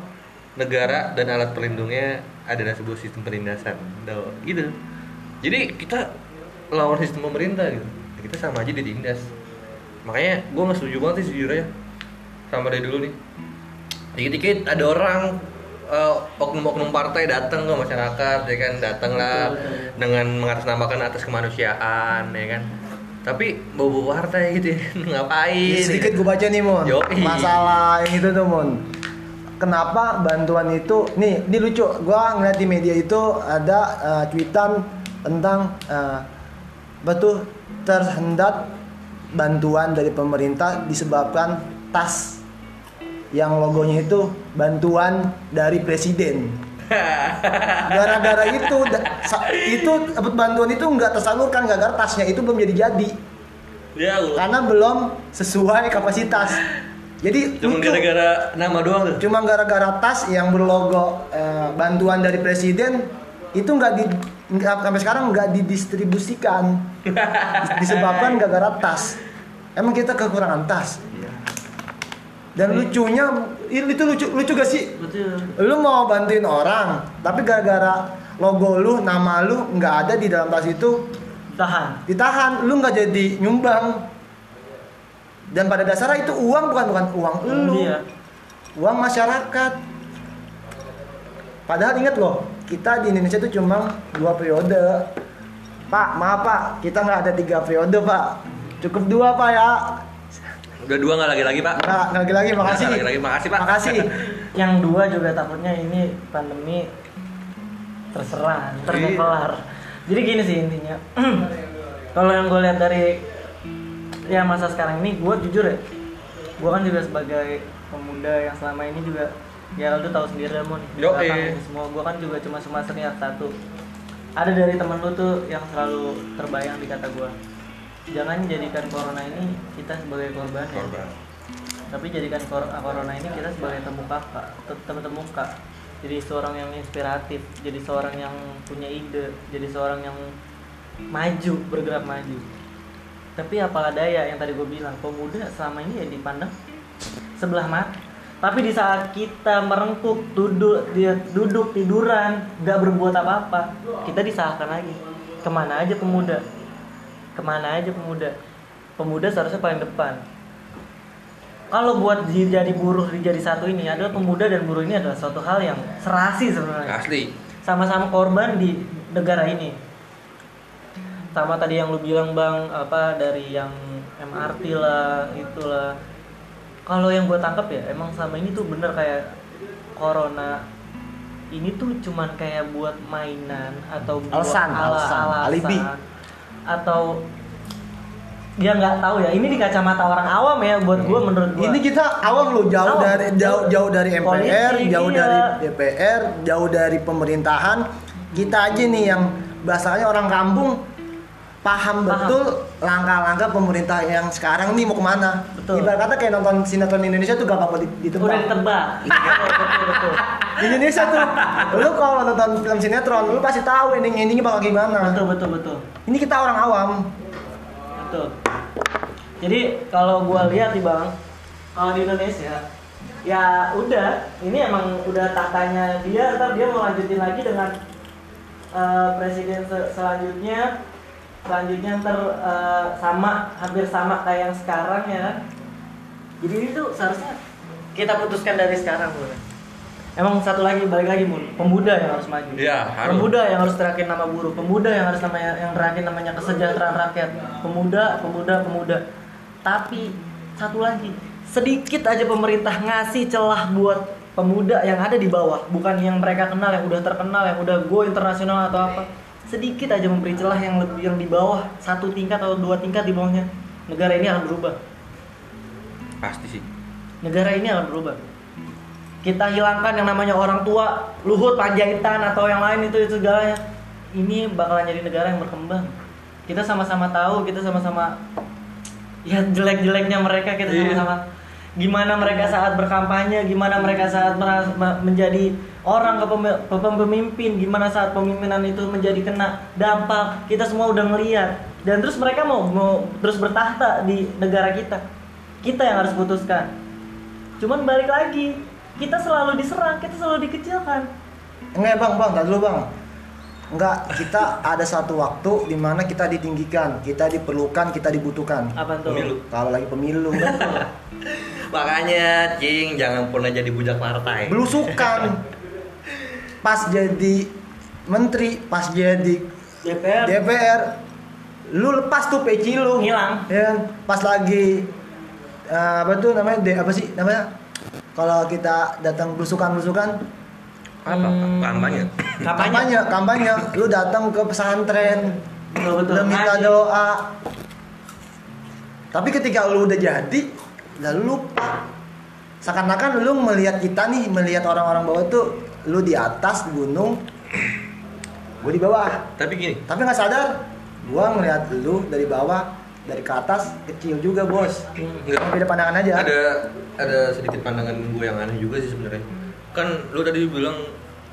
negara dan alat pelindungnya adalah sebuah sistem penindasan. Tuh, gitu. Jadi kita lawan sistem pemerintah gitu. Kita sama aja ditindas. Makanya gue nggak setuju banget sih sejujurnya sama dari dulu nih. Dikit-dikit ada orang eh, oknum-oknum partai datang ke masyarakat ya kan datang lah Betul, betul. dengan mengatasnamakan atas kemanusiaan ya kan tapi bau-bau partai gitu ya. (laughs) Ngapain? Ya, sedikit gue baca nih mon. Yoi. masalah yang itu tuh mon. Kenapa bantuan itu nih ini lucu. Gua ngeliat di media itu ada eh, tweetan tentang eh, betul terhendak bantuan dari pemerintah disebabkan tas yang logonya itu bantuan dari presiden gara-gara itu itu dapat bantuan itu nggak tersalurkan gara-gara tasnya itu belum jadi jadi ya Allah karena belum sesuai kapasitas. Jadi cuma gara-gara nama doang tuh cuma gara-gara tas yang berlogo eh, bantuan dari presiden itu nggak di sampai sekarang nggak didistribusikan (laughs) disebabkan gara-gara tas. Emang kita kekurangan tas. Dan lucunya itu lucu lucu gak sih? betul. Lu mau bantuin orang, tapi gara-gara logo lu, nama lu nggak ada di dalam tas itu, tahan ditahan. Lu nggak jadi nyumbang. Dan pada dasarnya itu uang bukan bukan uang lu. Iya. uang masyarakat. Padahal inget loh kita di Indonesia itu cuma dua periode. Pak maaf pak. Kita nggak ada tiga periode pak. Cukup dua pak ya udah dua nggak lagi lagi pak? Nggak nggak lagi lagi makasih. Nggak lagi-lagi, makasih, Pak. makasih. (laughs) Yang dua juga takutnya ini pandemi terserah nggak Iya. jadi gini sih intinya. (clears throat) Kalau yang gue lihat dari ya masa sekarang ini gue jujur ya gue kan juga sebagai pemuda yang selama ini juga ya lu tahu sendiri lah Yoi. belakang ini semua gua kan juga cuma cuma senior satu. Ada dari temen lu tuh yang selalu terbayang di kata gua jangan jadikan corona ini kita sebagai korban ya. Korban. Tapi jadikan kor- corona ini kita sebagai temu kakak te- temu temu kak jadi seorang yang inspiratif jadi seorang yang punya ide jadi seorang yang maju bergerak maju. Tapi apalah daya yang tadi gue bilang pemuda selama ini ya dipandang sebelah mata. Tapi di saat kita merengkuk duduk dia duduk tiduran nggak berbuat apa-apa kita disalahkan lagi. Ke mana aja pemuda ke mana aja pemuda. Pemuda seharusnya paling depan. Kalau buat di- jadi buruh di jadi satu ini adalah pemuda dan buruh ini adalah suatu hal yang serasi sebenarnya. Asli. Sama-sama korban di negara ini. Sama tadi yang lu bilang bang apa dari yang MRT lah itulah. Kalau yang gue tangkap ya emang sama ini tuh bener kayak corona ini tuh cuman kayak buat mainan atau buat Alasan, alasan, alibi. Atau dia nggak tahu ya ini di kacamata orang awam ya buat gue menurut gue Ini kita awam loh jauh Awam. dari jauh jauh dari MPR, Politik, jauh iya. dari DPR, jauh dari pemerintahan. Kita aja nih yang bahasanya orang kampung paham, Paham. betul langkah-langkah pemerintah yang sekarang nih mau ke mana. Betul. Ibarat kata kayak nonton sinetron Indonesia tuh gampang banget ditebak. udah ditebak (laughs) Di Indonesia tuh, lu kalau nonton film sinetron, lu pasti tahu ending endingnya bakal gimana. betul betul betul Ini kita orang awam. Betul. Jadi kalau gua lihat nih bang, kalau di Indonesia, ya udah, ini emang udah tatanya dia, ntar dia mau lanjutin lagi dengan eh, presiden se- selanjutnya, selanjutnya ntar eh, sama, hampir sama kayak yang sekarang ya kan. Jadi itu seharusnya kita putuskan dari sekarang bro. Emang satu lagi balik lagi mun, pemuda yang harus maju. Iya, harus. Pemuda yang harus teriakin nama buruh, pemuda yang harus namanya yang teriakin namanya kesejahteraan rakyat. Pemuda, pemuda, pemuda. Tapi satu lagi, sedikit aja pemerintah ngasih celah buat pemuda yang ada di bawah, bukan yang mereka kenal, yang udah terkenal, yang udah go internasional atau apa. Sedikit aja memberi celah yang lebih yang di bawah, satu tingkat atau dua tingkat di bawahnya. Negara ini akan berubah. pasti sih Negara ini akan berubah. Kita hilangkan yang namanya orang tua, Luhut, Panjaitan atau yang lain itu itu segalanya. Ini bakalan jadi negara yang berkembang. Kita sama-sama tahu, kita sama-sama ya jelek-jeleknya mereka kita Iya. sama-sama gimana mereka saat berkampanye, gimana mereka saat menjadi orang kepemi- pe- pemimpin, gimana saat pemimpinan itu menjadi kena dampak. Kita semua udah ngeliat dan terus mereka mau mau terus bertahta di negara kita. Kita yang harus putuskan. Cuman balik lagi, kita selalu diserang, kita selalu dikecilkan. Enggak bang, bang, tadi dulu bang. Enggak, kita ada satu waktu di mana kita ditinggikan, kita diperlukan, kita dibutuhkan. Apa tuh? Pemilu. Kalau lagi pemilu, makanya cing jangan pernah jadi bujak partai belusukan. Pas jadi menteri, pas jadi DPR DPR, lu lepas tuh peci lu. Ngilang. Ya, kan? pas lagi eh, apa tuh namanya? De, apa sih namanya? Kalau kita datang belusukan-belusukan, apa Hmm. kampanye kampanye. kampanye, lu datang ke pesantren, Betul betul. lu minta doa. Tapi ketika lu udah jadi, lalu lupa. Seakan-akan lu melihat kita nih, melihat orang-orang bawah tuh, lu di atas gunung, gue di bawah. tapi gini Tapi nggak sadar, gua ngelihat lu dari bawah, dari ke atas kecil juga bos. nggak beda pandangan aja. ada ada sedikit pandangan gue yang aneh juga sih sebenarnya kan lu tadi bilang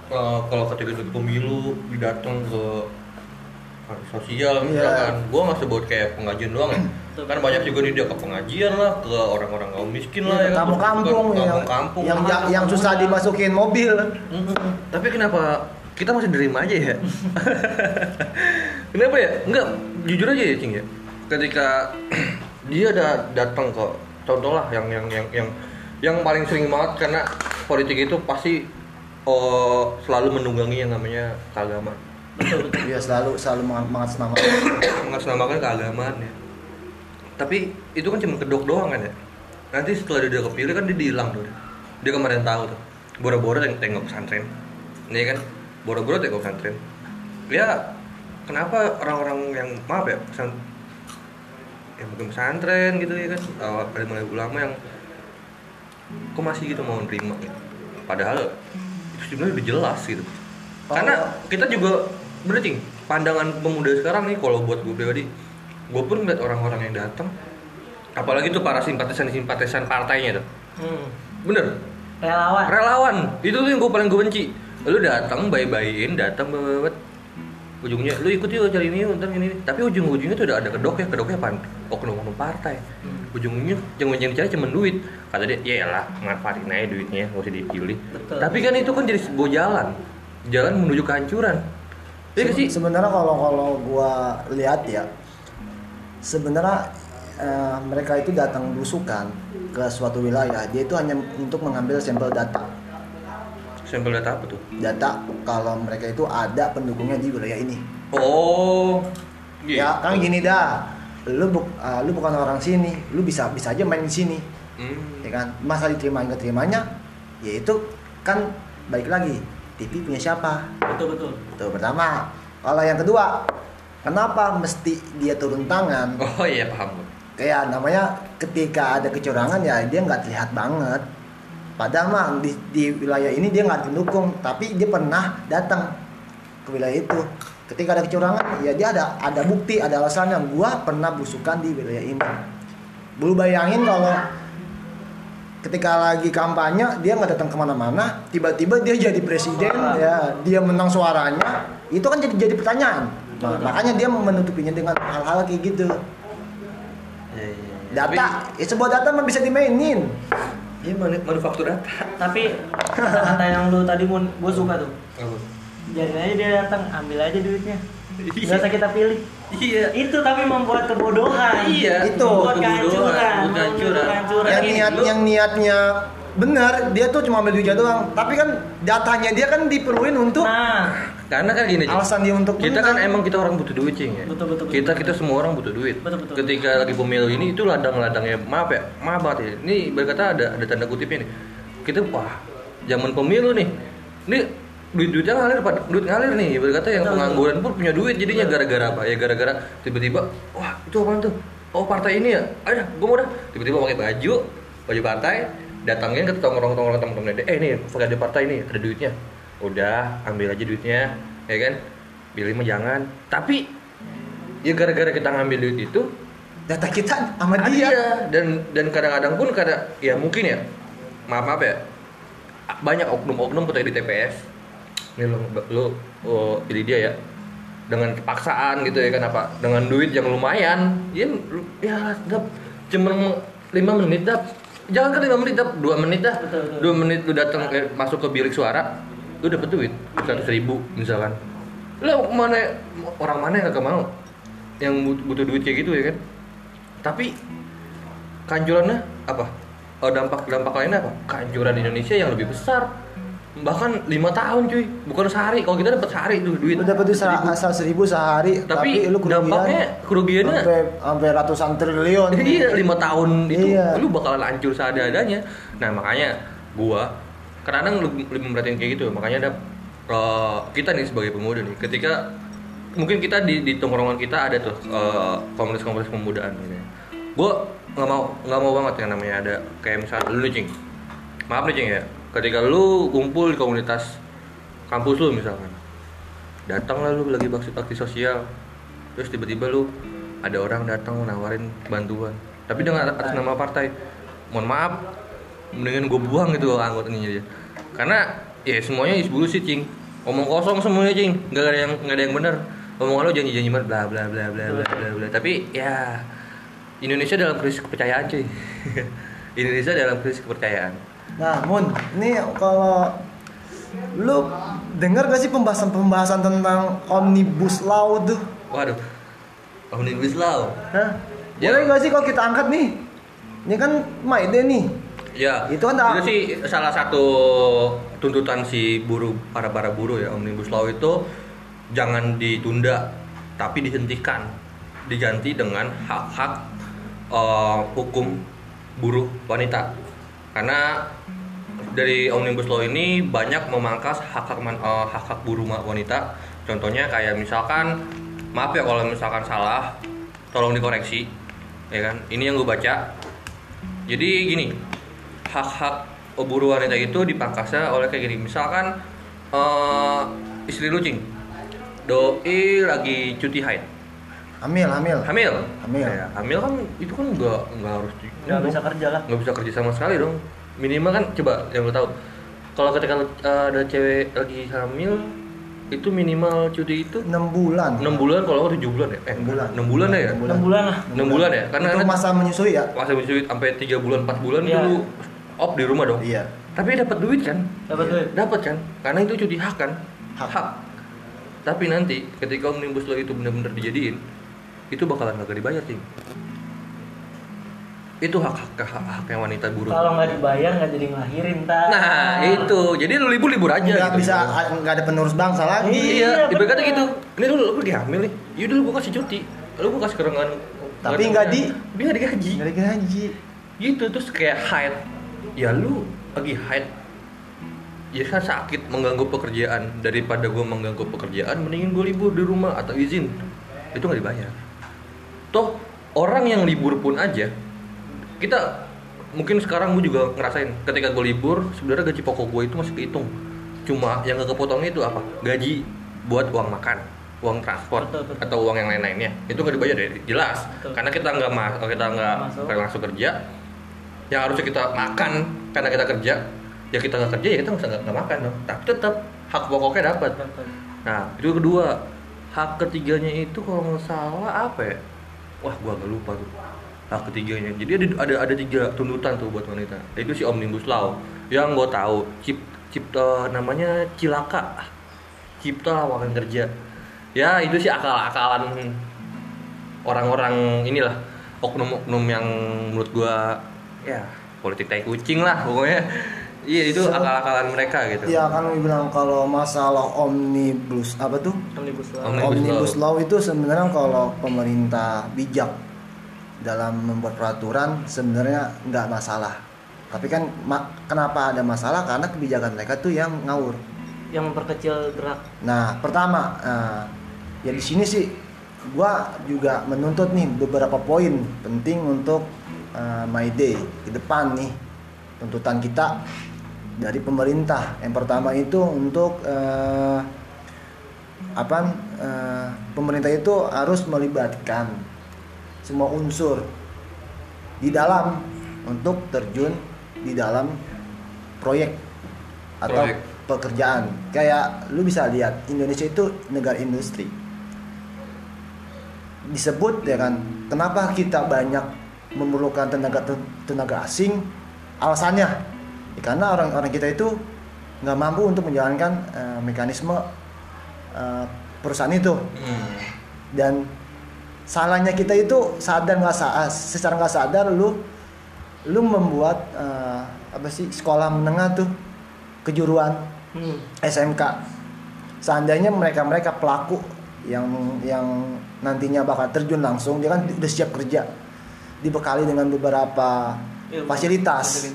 uh, kalau ketika itu pemilu datang ke sosial Iya. misalkan gue nggak sebut kayak pengajian doang ya. Kan banyak juga nih dia ke pengajian lah ke orang-orang kaum miskin lah ya. kan. kampung-kampung Ke yang kampung-kampung. yang, yang, yang kampung susah dimasukin mobil. Tapi kenapa kita masih nerima aja ya? (laughs) Kenapa ya? Enggak jujur aja ya cing ya. Ketika (clears throat) dia ada datang ke contoh lah yang yang yang yang yang paling sering banget karena politik itu pasti oh, selalu menunggangi yang namanya keagamaan Betul betul. Dia selalu selalu mengat- mengatasnamakan. mengatasnamakan keagamaan ya. Tapi itu kan cuma kedok doang kan ya? Nanti setelah dia udah kepilih kan dia dihilang tuh dia. Kemarin tahu tuh boro-boro teng tengok pesantren. Ini kan? Boro-boro tengok pesantren. Ya kenapa orang-orang yang maaf ya pesan yang mungkin pesantren gitu ya kan? Ada mulai ulama yang kok masih gitu mau nerima? Gitu padahal itu sebenarnya udah jelas gitu. Oh. karena kita juga bener cing pandangan pemuda sekarang nih kalau buat gue pribadi gue pun ngeliat orang-orang yang datang apalagi tuh para simpatisan simpatisan partainya tuh. Hmm. bener? Relawan. relawan. Itu tuh yang gue paling gue benci. Lu datang bayi-bayiin datang banget ujungnya lu ikut yuk cari ini ntar ini tapi ujung-ujungnya tuh udah ada kedok ya kedoknya pan oknum-oknum partai. Hmm. ujungnya yang yang dicari cuma duit. Kata dia ya lah manfaatin aja duitnya nggak usah dipilih. Betul. tapi kan itu kan jadi sebuah jalan. Jalan menuju kehancuran Iya nggak sih. Se- sebenarnya kalau kalau gua lihat ya sebenarnya eh, mereka itu datang berusukan ke suatu wilayah. Dia itu hanya untuk mengambil sampel data. Sampel data apa tuh? Data kalau mereka itu ada pendukungnya di wilayah ini. Oh ya kan gini dah. Lu buk, eh, lu bukan orang sini lu bisa bisa aja main di sini. Hmm. ya kan? Masa diterima nggak terimanya ya itu kan baik lagi TV punya siapa? Betul betul. itu pertama. Kalau yang kedua kenapa mesti dia turun tangan? Oh iya paham. Kayak namanya ketika ada kecurangan ya dia nggak terlihat banget. Padahal mah di, di wilayah ini dia nggak pendukung tapi dia pernah datang ke wilayah itu. Ketika ada kecurangan ya dia ada ada bukti ada alasannya. Gua pernah berusukan di wilayah ini. Lu bayangin kalau ketika lagi kampanye dia nggak datang ke mana-mana tiba-tiba dia jadi presiden ya dia menang suaranya itu kan jadi jadi pertanyaan Nah, makanya dia menutupinya dengan hal-hal kayak gitu iya, iya. data ya sebuah data mah bisa dimainin manu- manufaktur data. Tapi kata yang lu tadi mun gue suka tuh. Jadi aja dia datang, ambil aja duitnya. Iya. Gak usah kita pilih. Iya. Itu tapi membuat kebodohan. Iya, Itu. membuat kebodohan, kehancuran. membuat kehancuran. yang niat lu- yang niatnya benar dia tuh cuma ambil duitnya doang tapi kan datanya dia kan diperluin untuk Nah, Karena kan gini, alasan dia untuk kita kan emang kita orang butuh duit, Cing ya. Betul, betul, betul. Kita kita semua orang butuh duit. Betul, betul. Ketika lagi pemilu ini itu ladang-ladangnya maaf ya, maaf banget ya. Ini berkata ada ada tanda kutipnya nih. Kita wah, zaman pemilu nih. Ini duit-duitnya ngalir, Pak. Duit ngalir nih. Berkata yang Betul, pengangguran pun punya duit jadinya gara-gara apa? Ya gara-gara tiba-tiba wah, itu apaan tuh? Oh, partai ini ya. Ada, gua mau dah. Tiba-tiba pakai baju, baju partai, datangin ke tongkrong-tongkrong teman-teman dia. Eh, nih, pakai ada partai nih, ada duitnya. Udah, ambil aja duitnya, ya kan? Pilih mah jangan. Tapi ya gara-gara kita ngambil duit itu data kita sama dia dia dan dan kadang-kadang pun kadang ya mungkin ya maaf maaf ya banyak oknum-oknum putar di TPS ini lo lo oh, pilih dia ya dengan kepaksaan gitu ya kan apa dengan duit yang lumayan. Ya lu- ya dap cuma lima menit dap. Jangan kan lima menit dap dua menit dah. Betul, betul. dua menit lu datang eh, masuk ke bilik suara lu dapet duit seratus ribu misalkan. Lu mana orang mana yang gak mau? Yang but- butuh duit kayak gitu ya kan? Tapi kehancurannya apa? Oh, dampak dampak lainnya apa? Kehancuran Indonesia yang lebih besar bahkan lima tahun cuy. Bukan sehari. Kalau kita dapat sehari tuh duit. Lu dapat duit seribu. asal seribu sehari tapi, tapi, lu kerugian. dampaknya kerugiannya sampai sampai ratusan triliun. (laughs) Iya lima tahun itu Iya. lu bakalan hancur seadanya. Nah makanya gua kadang lebih, lebih merhatiin kayak gitu makanya ada eh, kita nih sebagai pemuda nih ketika mungkin kita di, di tongkrongan kita ada tuh eh, komunitas-komunitas pemudaan gitu gua nggak mau nggak mau banget yang namanya ada kayak misalnya lu cing. Maaf nih cing ya ketika lu kumpul di komunitas kampus lu misalkan datang lah lu lagi bakti bakti sosial. Terus tiba-tiba lu ada orang datang nawarin bantuan. Tapi dengan atas nama partai. Mohon maaf mendingan gue buang gitu anggotanya aja karena ya semuanya isbulu sih cing. Omong kosong semuanya cing. Nggak ada yang nggak ada yang benar. Omongan lo janji janji banget bla bla bla bla bla bla bla. Tapi ya Indonesia dalam krisis kepercayaan cuy. (laughs) Indonesia dalam krisis kepercayaan nah Mun ini kalau lu dengar gak sih pembahasan-pembahasan tentang omnibus law tuh waduh omnibus law Hah? Ya. Boleh gak sih kalau kita angkat nih? Ini kan Maide nih. Ya, Itu kan tak- sih salah satu tuntutan si buruh para para buruh ya omnibus law itu jangan ditunda tapi dihentikan diganti dengan hak-hak eh, hukum buruh wanita karena dari omnibus law ini banyak memangkas hak-hak man- eh, hak-hak buruh ma- wanita. Contohnya kayak misalkan maaf ya kalau misalkan salah tolong dikoreksi ya kan? Ini yang gue baca. Jadi gini hak-hak buruh wanita itu dipangkasnya oleh kayak gini. Misalkan eh, istri lu cing doi lagi cuti haid hamil hamil. Hamil? Hamil. Ya, hamil kan itu kan nggak nggak harus di- nggak bisa kerja lah. nggak bisa kerja sama sekali dong. Minimal kan coba yang lo tahu kalau ketika eh, ada cewek lagi hamil itu minimal cuti itu enam bulan. enam bulan kalau nggak tujuh bulan ya? Eh Enam bulan. enam bulan ya? Enam enam bulan lah. Enam bulan ya? Karena untuk kan masa menyusui ya? masa menyusui sampai tiga bulan empat bulan Iya. dulu off di rumah dong. Iya. Tapi dapat duit kan? Dapat duit. Dapat kan? Karena itu cuti hak kan? Hak. tapi nanti ketika omnibus law itu benar-benar dijadiin itu bakalan gak dibayar sih itu hak hak hak haknya wanita buruh kalau nggak dibayar nggak jadi ngelahirin tak nah itu. Jadi lu libur libur aja nggak gitu. bisa nggak ada penerus bangsa lagi. Iya Iya, ibaratnya gitu. Ini lu, lu lagi hamil nih. Yaudah lu gua kasih cuti. Lu gua kasih kerengan Tapi nggak di- tapi nggak digaji. Nggak digaji. Gitu terus kayak haid ya lu lagi haid ya kan sakit mengganggu pekerjaan. Daripada gue mengganggu pekerjaan mendingin gue libur di rumah atau izin. Itu nggak dibayar toh orang yang libur pun aja kita mungkin sekarang gue juga ngerasain ketika gue libur sebenarnya gaji pokok gue itu masih kehitung. Cuma yang gak kepotongnya itu apa? Gaji buat uang makan uang transport Betul, betul. atau uang yang lain-lainnya. Itu nggak dibayar ya jelas. Betul. karena kita nggak mas kita nggak langsung kerja yang harusnya kita makan. Karena kita kerja ya kita nggak kerja ya kita nggak makan dong. Tapi tetap hak pokoknya dapat. Dapat. nah itu kedua. Hak ketiganya itu kalau nggak salah apa ya wah gua agak lupa tuh. Hak ketiganya. Jadi ada ada ada tiga tuntutan tuh buat wanita. Itu si omnibus law. Yang gue tahu cip cipta namanya cilaka. Cipta lawangan kerja. Ya itu sih akal-akalan orang-orang inilah oknum-oknum yang menurut gua ya politik tai kucing lah pokoknya iya itu So- akal-akalan mereka gitu. Iya kan lu bilang kalau masalah omnibus apa tuh? Omnibus law. Omnibus omnibus law itu sebenarnya kalau pemerintah bijak dalam membuat peraturan sebenarnya nggak masalah. Tapi kan ma- kenapa ada masalah? Karena kebijakan mereka tuh yang ngawur. Yang memperkecil gerak. Nah, pertama, eh, ya di sini sih gua juga menuntut nih beberapa poin penting untuk eh, My Day ke depan nih tuntutan kita dari pemerintah. Yang pertama itu untuk eh, apa? eh, pemerintah itu harus melibatkan semua unsur di dalam untuk terjun di dalam proyek atau Proyek. pekerjaan. Kayak lu bisa lihat Indonesia itu negara industri. Disebut ya kan, kenapa kita banyak memerlukan tenaga tenaga asing? Alasannya, ya karena orang-orang kita itu nggak mampu untuk menjalankan eh, mekanisme eh, perusahaan itu. Hmm. dan salahnya kita itu sadar nggak sa secara nggak sadar lu lu membuat eh, apa sih sekolah menengah tuh kejuruan hmm. SMK seandainya mereka mereka pelaku yang yang nantinya bakal terjun langsung dia kan udah siap kerja dibekali dengan beberapa Ilmu, fasilitas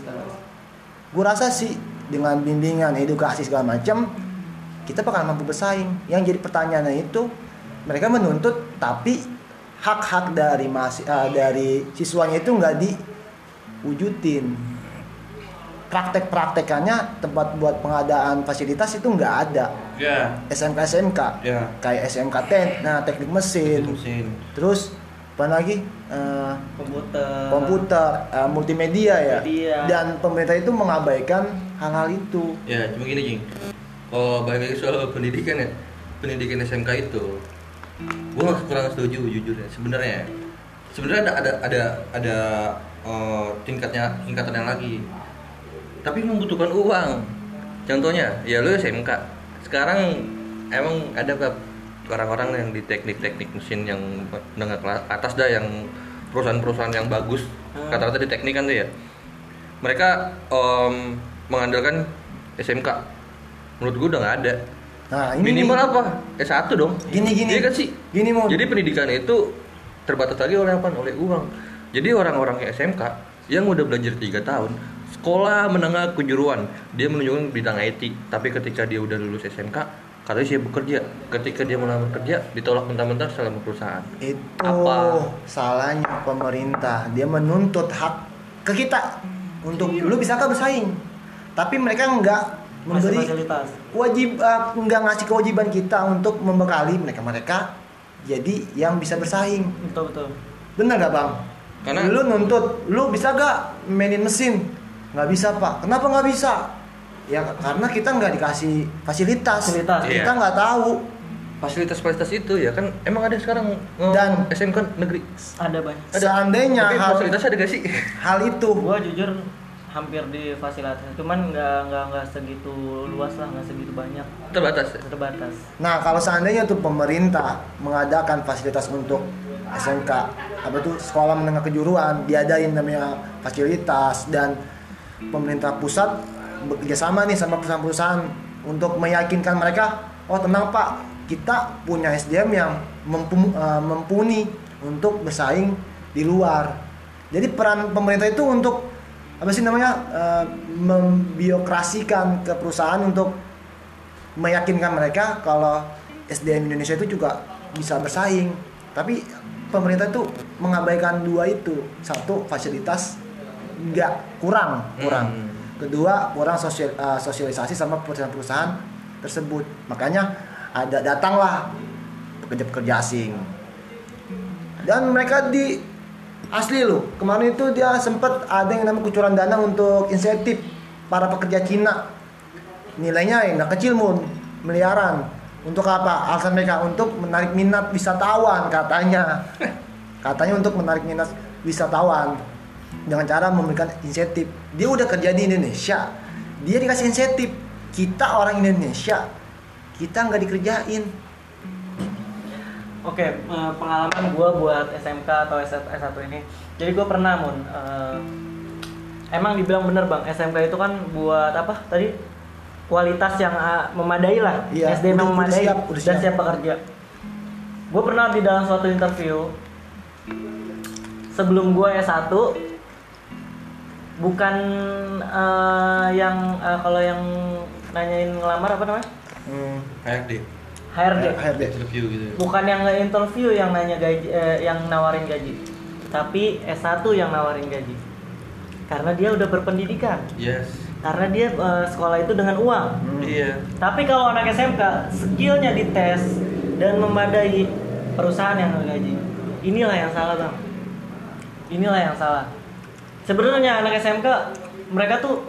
gue rasa sih dengan bimbingan edukasi segala macam kita bakal mampu bersaing. Yang jadi pertanyaannya itu mereka menuntut tapi hak-hak dari mas eh, dari siswanya itu nggak diwujudin. Praktek-praktekannya tempat buat pengadaan fasilitas itu nggak ada. Ya. SMK SMK ya. Kayak SMK ten nah teknik mesin. Mesin. Terus apa lagi? Eh, komputer. komputer. Eh, multimedia ya? Media. dan pemerintah itu mengabaikan hal-hal itu. Ya cuma gini jing. Oh balik lagi soal pendidikan ya pendidikan SMK itu gue kurang setuju jujur ya. Sebenarnya sebenarnya ada ada ada ada eh, tingkatnya tingkatannya lagi. Tapi membutuhkan uang. Contohnya ya lu SMK sekarang emang ada orang-orang yang di teknik-teknik mesin yang menengah kelas atas dah yang perusahaan-perusahaan yang bagus. Hmm. kata-kata di teknik kan tuh ya. Mereka em, mengandalkan SMK menurut gue udah nggak ada. Nah ini minimal nih, apa? S1 dong. Gini gini. Iya kan sih? Gini mau jadi pendidikan itu terbatas lagi oleh apa? Oleh uang. Jadi orang-orang yang SMK yang udah belajar tiga tahun sekolah menengah kejuruan dia menunjukkan bidang IT tapi ketika dia udah lulus SMK katanya siap bekerja ketika dia melamar kerja ditolak mentah-mentah selama perusahaan. Itu Apa? salahnya pemerintah. Dia menuntut hak ke kita untuk lu bisakah bersaing? Tapi mereka nggak Masih memberi fasilitas. wajib eh, nggak ngasih kewajiban kita untuk membekali mereka mereka jadi yang bisa bersaing. Betul betul. bener nggak bang? Karena- lu nuntut lu bisa gak mainin mesin? Nggak bisa pak. Kenapa nggak bisa ya karena kita nggak dikasih fasilitas, Fasilitas. kita Iya. nggak tahu. Fasilitas-fasilitas itu ya kan emang ada sekarang eh, Dan- SMK negeri? Ada banyak. seandainya tapi hal, fasilitasnya ada gak sih? (laughs) hal itu. Gua jujur hampir di fasilitas, cuman nggak nggak nggak segitu luas lah, nggak segitu banyak, terbatas? Terbatas. Nah, kalau seandainya tuh pemerintah mengadakan fasilitas untuk SMK, apa tuh sekolah menengah kejuruan, diadain namanya fasilitas dan pemerintah pusat bekerja sama nih sama perusahaan-perusahaan untuk meyakinkan mereka, oh tenang Pak, kita punya SDM yang eh, mumpuni untuk bersaing di luar. Jadi peran pemerintah itu untuk apa sih namanya eh, membiokrasikan ke perusahaan untuk meyakinkan mereka kalau SDM Indonesia itu juga bisa bersaing. Tapi pemerintah itu mengabaikan dua itu. Satu fasilitas nggak kurang, kurang. Hmm. Kedua kurang sosial, eh, sosialisasi sama perusahaan-perusahaan tersebut. Makanya ada datanglah pekerja-pekerja asing. Dan mereka di asli loh. Kemarin itu dia sempat ada yang namanya kucuran dana untuk insentif para pekerja Cina nilainya yang nggak kecil mun miliaran untuk apa alasan mereka untuk menarik minat wisatawan katanya (laughs) katanya untuk menarik minat wisatawan dengan cara memberikan insentif dia udah kerja di Indonesia dia dikasih insentif kita orang Indonesia kita nggak dikerjain Oke, eh, pengalaman gue buat SMK atau S- S1 ini. Jadi gue pernah mun. eh, emang dibilang bener bang, SMK itu kan buat apa tadi? Kualitas yang ah, memadai lah. Iya, SDM yang udah memadai siap, udah dan siap. siap bekerja. Gue pernah di dalam suatu interview sebelum gue S1 bukan eh, yang eh, kalau yang nanyain ngelamar apa namanya? hmm, HRD HRD. HRD. interview gitu. Bukan yang nge-interview yang nanya gaji eh, yang nawarin gaji. Tapi S1 yang nawarin gaji. Karena dia udah berpendidikan. Yes. Karena dia eh, sekolah itu dengan uang. Hmm. iya. Tapi kalau anak SMK skillnya dites dan memadai perusahaan yang gaji inilah yang salah bang. Inilah yang salah sebenarnya anak SMK mereka tuh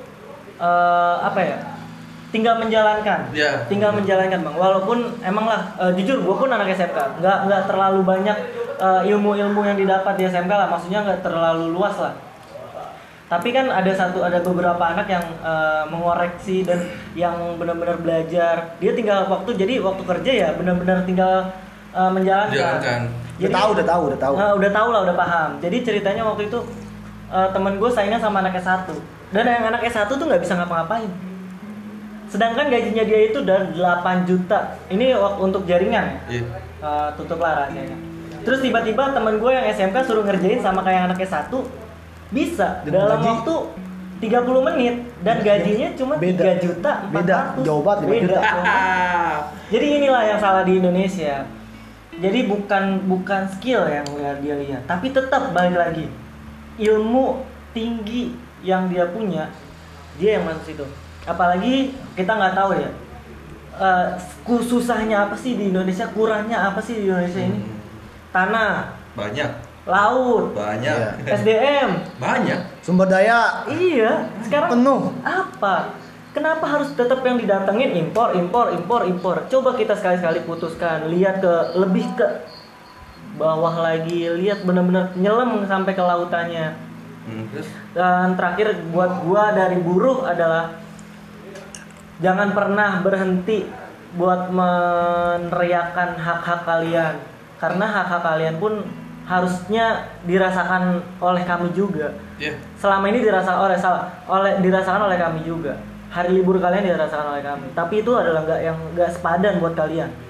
eh, apa ya tinggal menjalankan. Iya. tinggal menjalankan bang. Walaupun emang lah eh, jujur gue pun anak SMK nggak nggak terlalu banyak eh, ilmu-ilmu yang didapat di SMK lah. Maksudnya nggak terlalu luas lah. Tapi kan ada satu ada beberapa anak yang eh, mengoreksi dan yang benar-benar belajar. Dia tinggal waktu jadi waktu kerja ya benar-benar tinggal eh, menjalankan. Jalankan. udah tahu udah tahu udah tahu. Nah, udah tahu lah, udah paham. Jadi ceritanya waktu itu eh, temen gue saingan sama anak S1 dan yang anak S1 tuh nggak bisa ngapa-ngapain. Sedangkan gajinya dia itu udah 8 juta. Ini untuk jaringan ya. iya Eh, tutup lah rahasianya. Terus tiba-tiba temen gue yang SMK suruh ngerjain sama kayak anak S1 bisa Dan dalam gaji- waktu 30 menit dan gajinya cuma Beda. 3 juta Beda. 400. Jauh banget, Beda, banget. (laughs) Jadi inilah yang salah di Indonesia. Jadi bukan bukan skill yang dia lihat, tapi tetap balik lagi ilmu tinggi yang dia punya, dia yang masuk situ. Apalagi kita nggak tahu ya, eh, ku- susahnya apa sih di Indonesia, kurangnya apa sih di Indonesia ini? Hmm. Tanah, banyak laut, banyak Iya. (laughs) SDM, banyak sumber daya iya. Sekarang penuh apa? Kenapa harus tetap yang didatengin impor, impor, impor, impor? Coba kita sekali-sekali putuskan, lihat ke lebih ke bawah lagi, lihat benar-benar nyelam sampai ke lautannya. Hmm, terus? Dan terakhir buat gua dari buruh adalah jangan pernah berhenti buat meneriakan hak-hak kalian. Karena hak-hak kalian pun harusnya dirasakan oleh kami juga. Ya selama ini dirasakan oleh salah oleh dirasakan oleh kami juga. Hari libur kalian dirasakan oleh kami. Tapi itu adalah nggak yang nggak sepadan buat kalian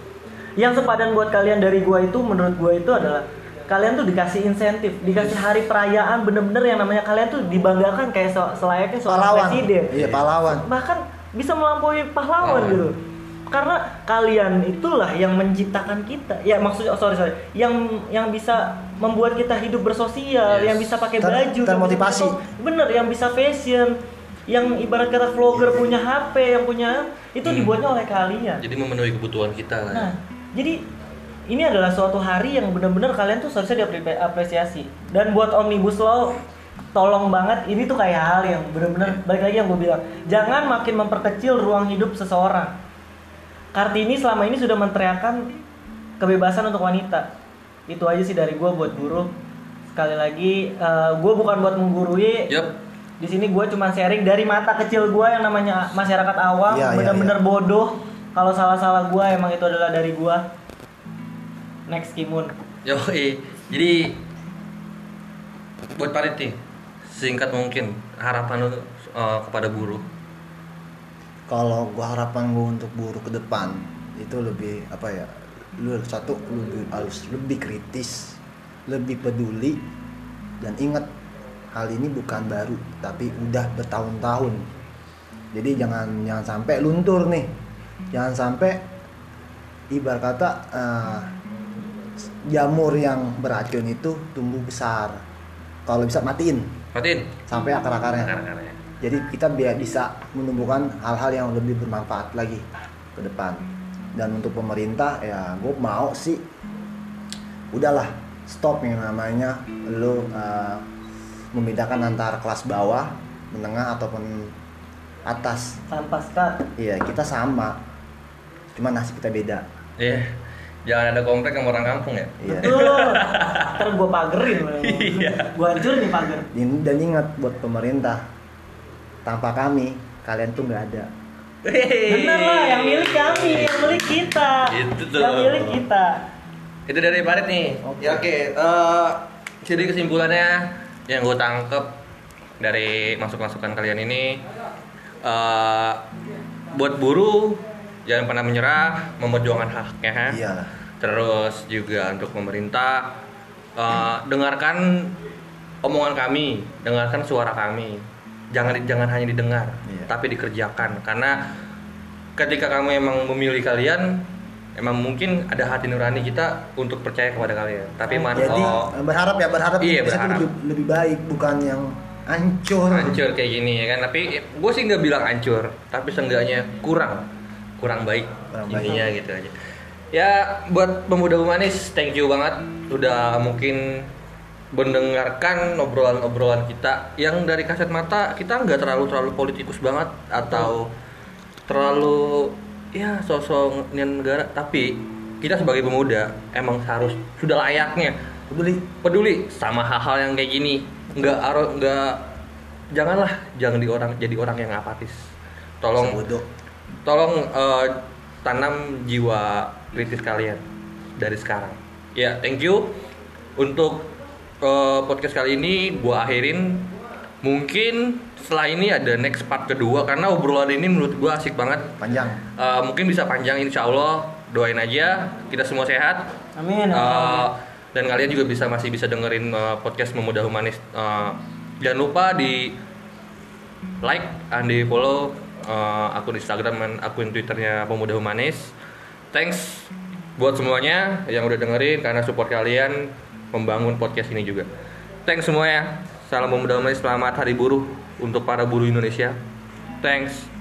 yang sepadan buat kalian dari gua itu menurut gua itu adalah kalian tuh dikasih insentif dikasih hari perayaan bener-bener yang namanya kalian tuh dibanggakan kayak se- selayaknya seorang pahlawan presiden iya pahlawan bahkan bisa melampaui pahlawan Pahlawan. gitu karena kalian itulah yang menciptakan kita ya maksudnya oh, sorry sorry yang yang bisa membuat kita hidup bersosial Yes. yang bisa pakai Ter- baju termotivasi. bener yang bisa fashion yang ibarat kata vlogger punya HP yang punya itu Hmm. dibuatnya oleh kalian Jadi memenuhi kebutuhan kita lah. ya. Jadi ini adalah suatu hari yang benar-benar kalian tuh seharusnya diapresiasi. Dan buat omnibus law, tolong banget ini tuh kayak hal yang benar-benar balik lagi yang gue bilang, jangan makin memperkecil ruang hidup seseorang. Kartini selama ini sudah menteriakan kebebasan untuk wanita. Itu aja sih dari gue buat buruh. Sekali lagi, gue bukan buat menggurui. Yup. Di sini gue cuma sharing dari mata kecil gue yang namanya masyarakat awam, Iya, iya, bener-bener bodoh. Kalau salah-salah gue emang itu adalah dari gue. Next Kimun. Yoi. Jadi buat Parit nih, singkat mungkin harapan lu uh, kepada buruh. kalau gua harapan gua untuk buruh ke depan itu lebih apa ya lu satu lu lebih- harus lebih kritis lebih peduli dan ingat hal ini bukan baru tapi udah bertahun-tahun jadi jangan jangan sampai luntur nih jangan sampai ibarat kata eh, jamur yang beracun itu tumbuh besar. Kalau bisa matiin. Matiin. sampai akar-akarnya. Akar-akarnya. jadi kita biar bisa menumbuhkan hal-hal yang lebih bermanfaat lagi ke depan. Dan untuk pemerintah ya gue mau sih. Udahlah stop yang namanya lo uh, membedakan antara kelas bawah menengah ataupun atas. Tanpa skat. iya kita sama cuma nasib kita beda Iya. Jangan ada komplek sama orang kampung ya. iya Betul. Ntar gue pagerin. Iya. Gue hancurin nih pagar. Dan- dan ingat buat pemerintah tanpa kami kalian tuh nggak ada Bener lah, yang milik kami, yang milik kita. Itu tuh. Yang milik kita. Itu dari Parit nih. Oke. Ya oke. Eh, jadi kesimpulannya yang gue tangkep dari masuk-masukan kalian ini eh buat buruh jangan pernah menyerah, memperjuangkan haknya. ha? iya Terus juga untuk pemerintah eh, dengarkan omongan kami, dengarkan suara kami. Jangan jangan hanya didengar, Iya. tapi dikerjakan. Karena ketika kamu emang memilih kalian, emang mungkin ada hati nurani kita untuk percaya kepada kalian. Tapi man, jadi oh, berharap ya berharap Iya, bisa berharap. lebih, lebih baik bukan yang hancur hancur kayak gini ya kan. Tapi gue sih nggak bilang hancur, tapi seenggaknya kurang, kurang baik. Kurang baik. Intinya gitu aja. Ya buat pemuda humanis, thank you banget udah mungkin mendengarkan obrolan-obrolan kita yang dari kaset mata kita nggak terlalu terlalu politikus banget atau terlalu ya sosok negara tapi kita sebagai pemuda emang harus sudah layaknya peduli peduli sama hal-hal yang kayak gini nggak aro nggak janganlah jangan di orang jadi orang yang apatis tolong bodoh tolong eh, tanam jiwa kritis kalian dari sekarang. Ya thank you. Untuk eh, podcast kali ini gua akhirin. Mungkin setelah ini ada next part kedua karena obrolan ini menurut gua asik banget. Panjang. Eh, mungkin bisa panjang insya Allah. Doain aja. Kita semua sehat. Amin. Eh, dan kalian juga bisa masih bisa dengerin eh, podcast Memuda Humanis. Eh, jangan lupa di like and di follow eh, akun Instagram dan akun Twitternya Pemuda Humanis. Thanks buat semuanya yang udah dengerin karena support kalian membangun podcast ini juga. Thanks semuanya. Salam Pemuda Humanis. Selamat Hari Buruh untuk para buruh Indonesia. Thanks.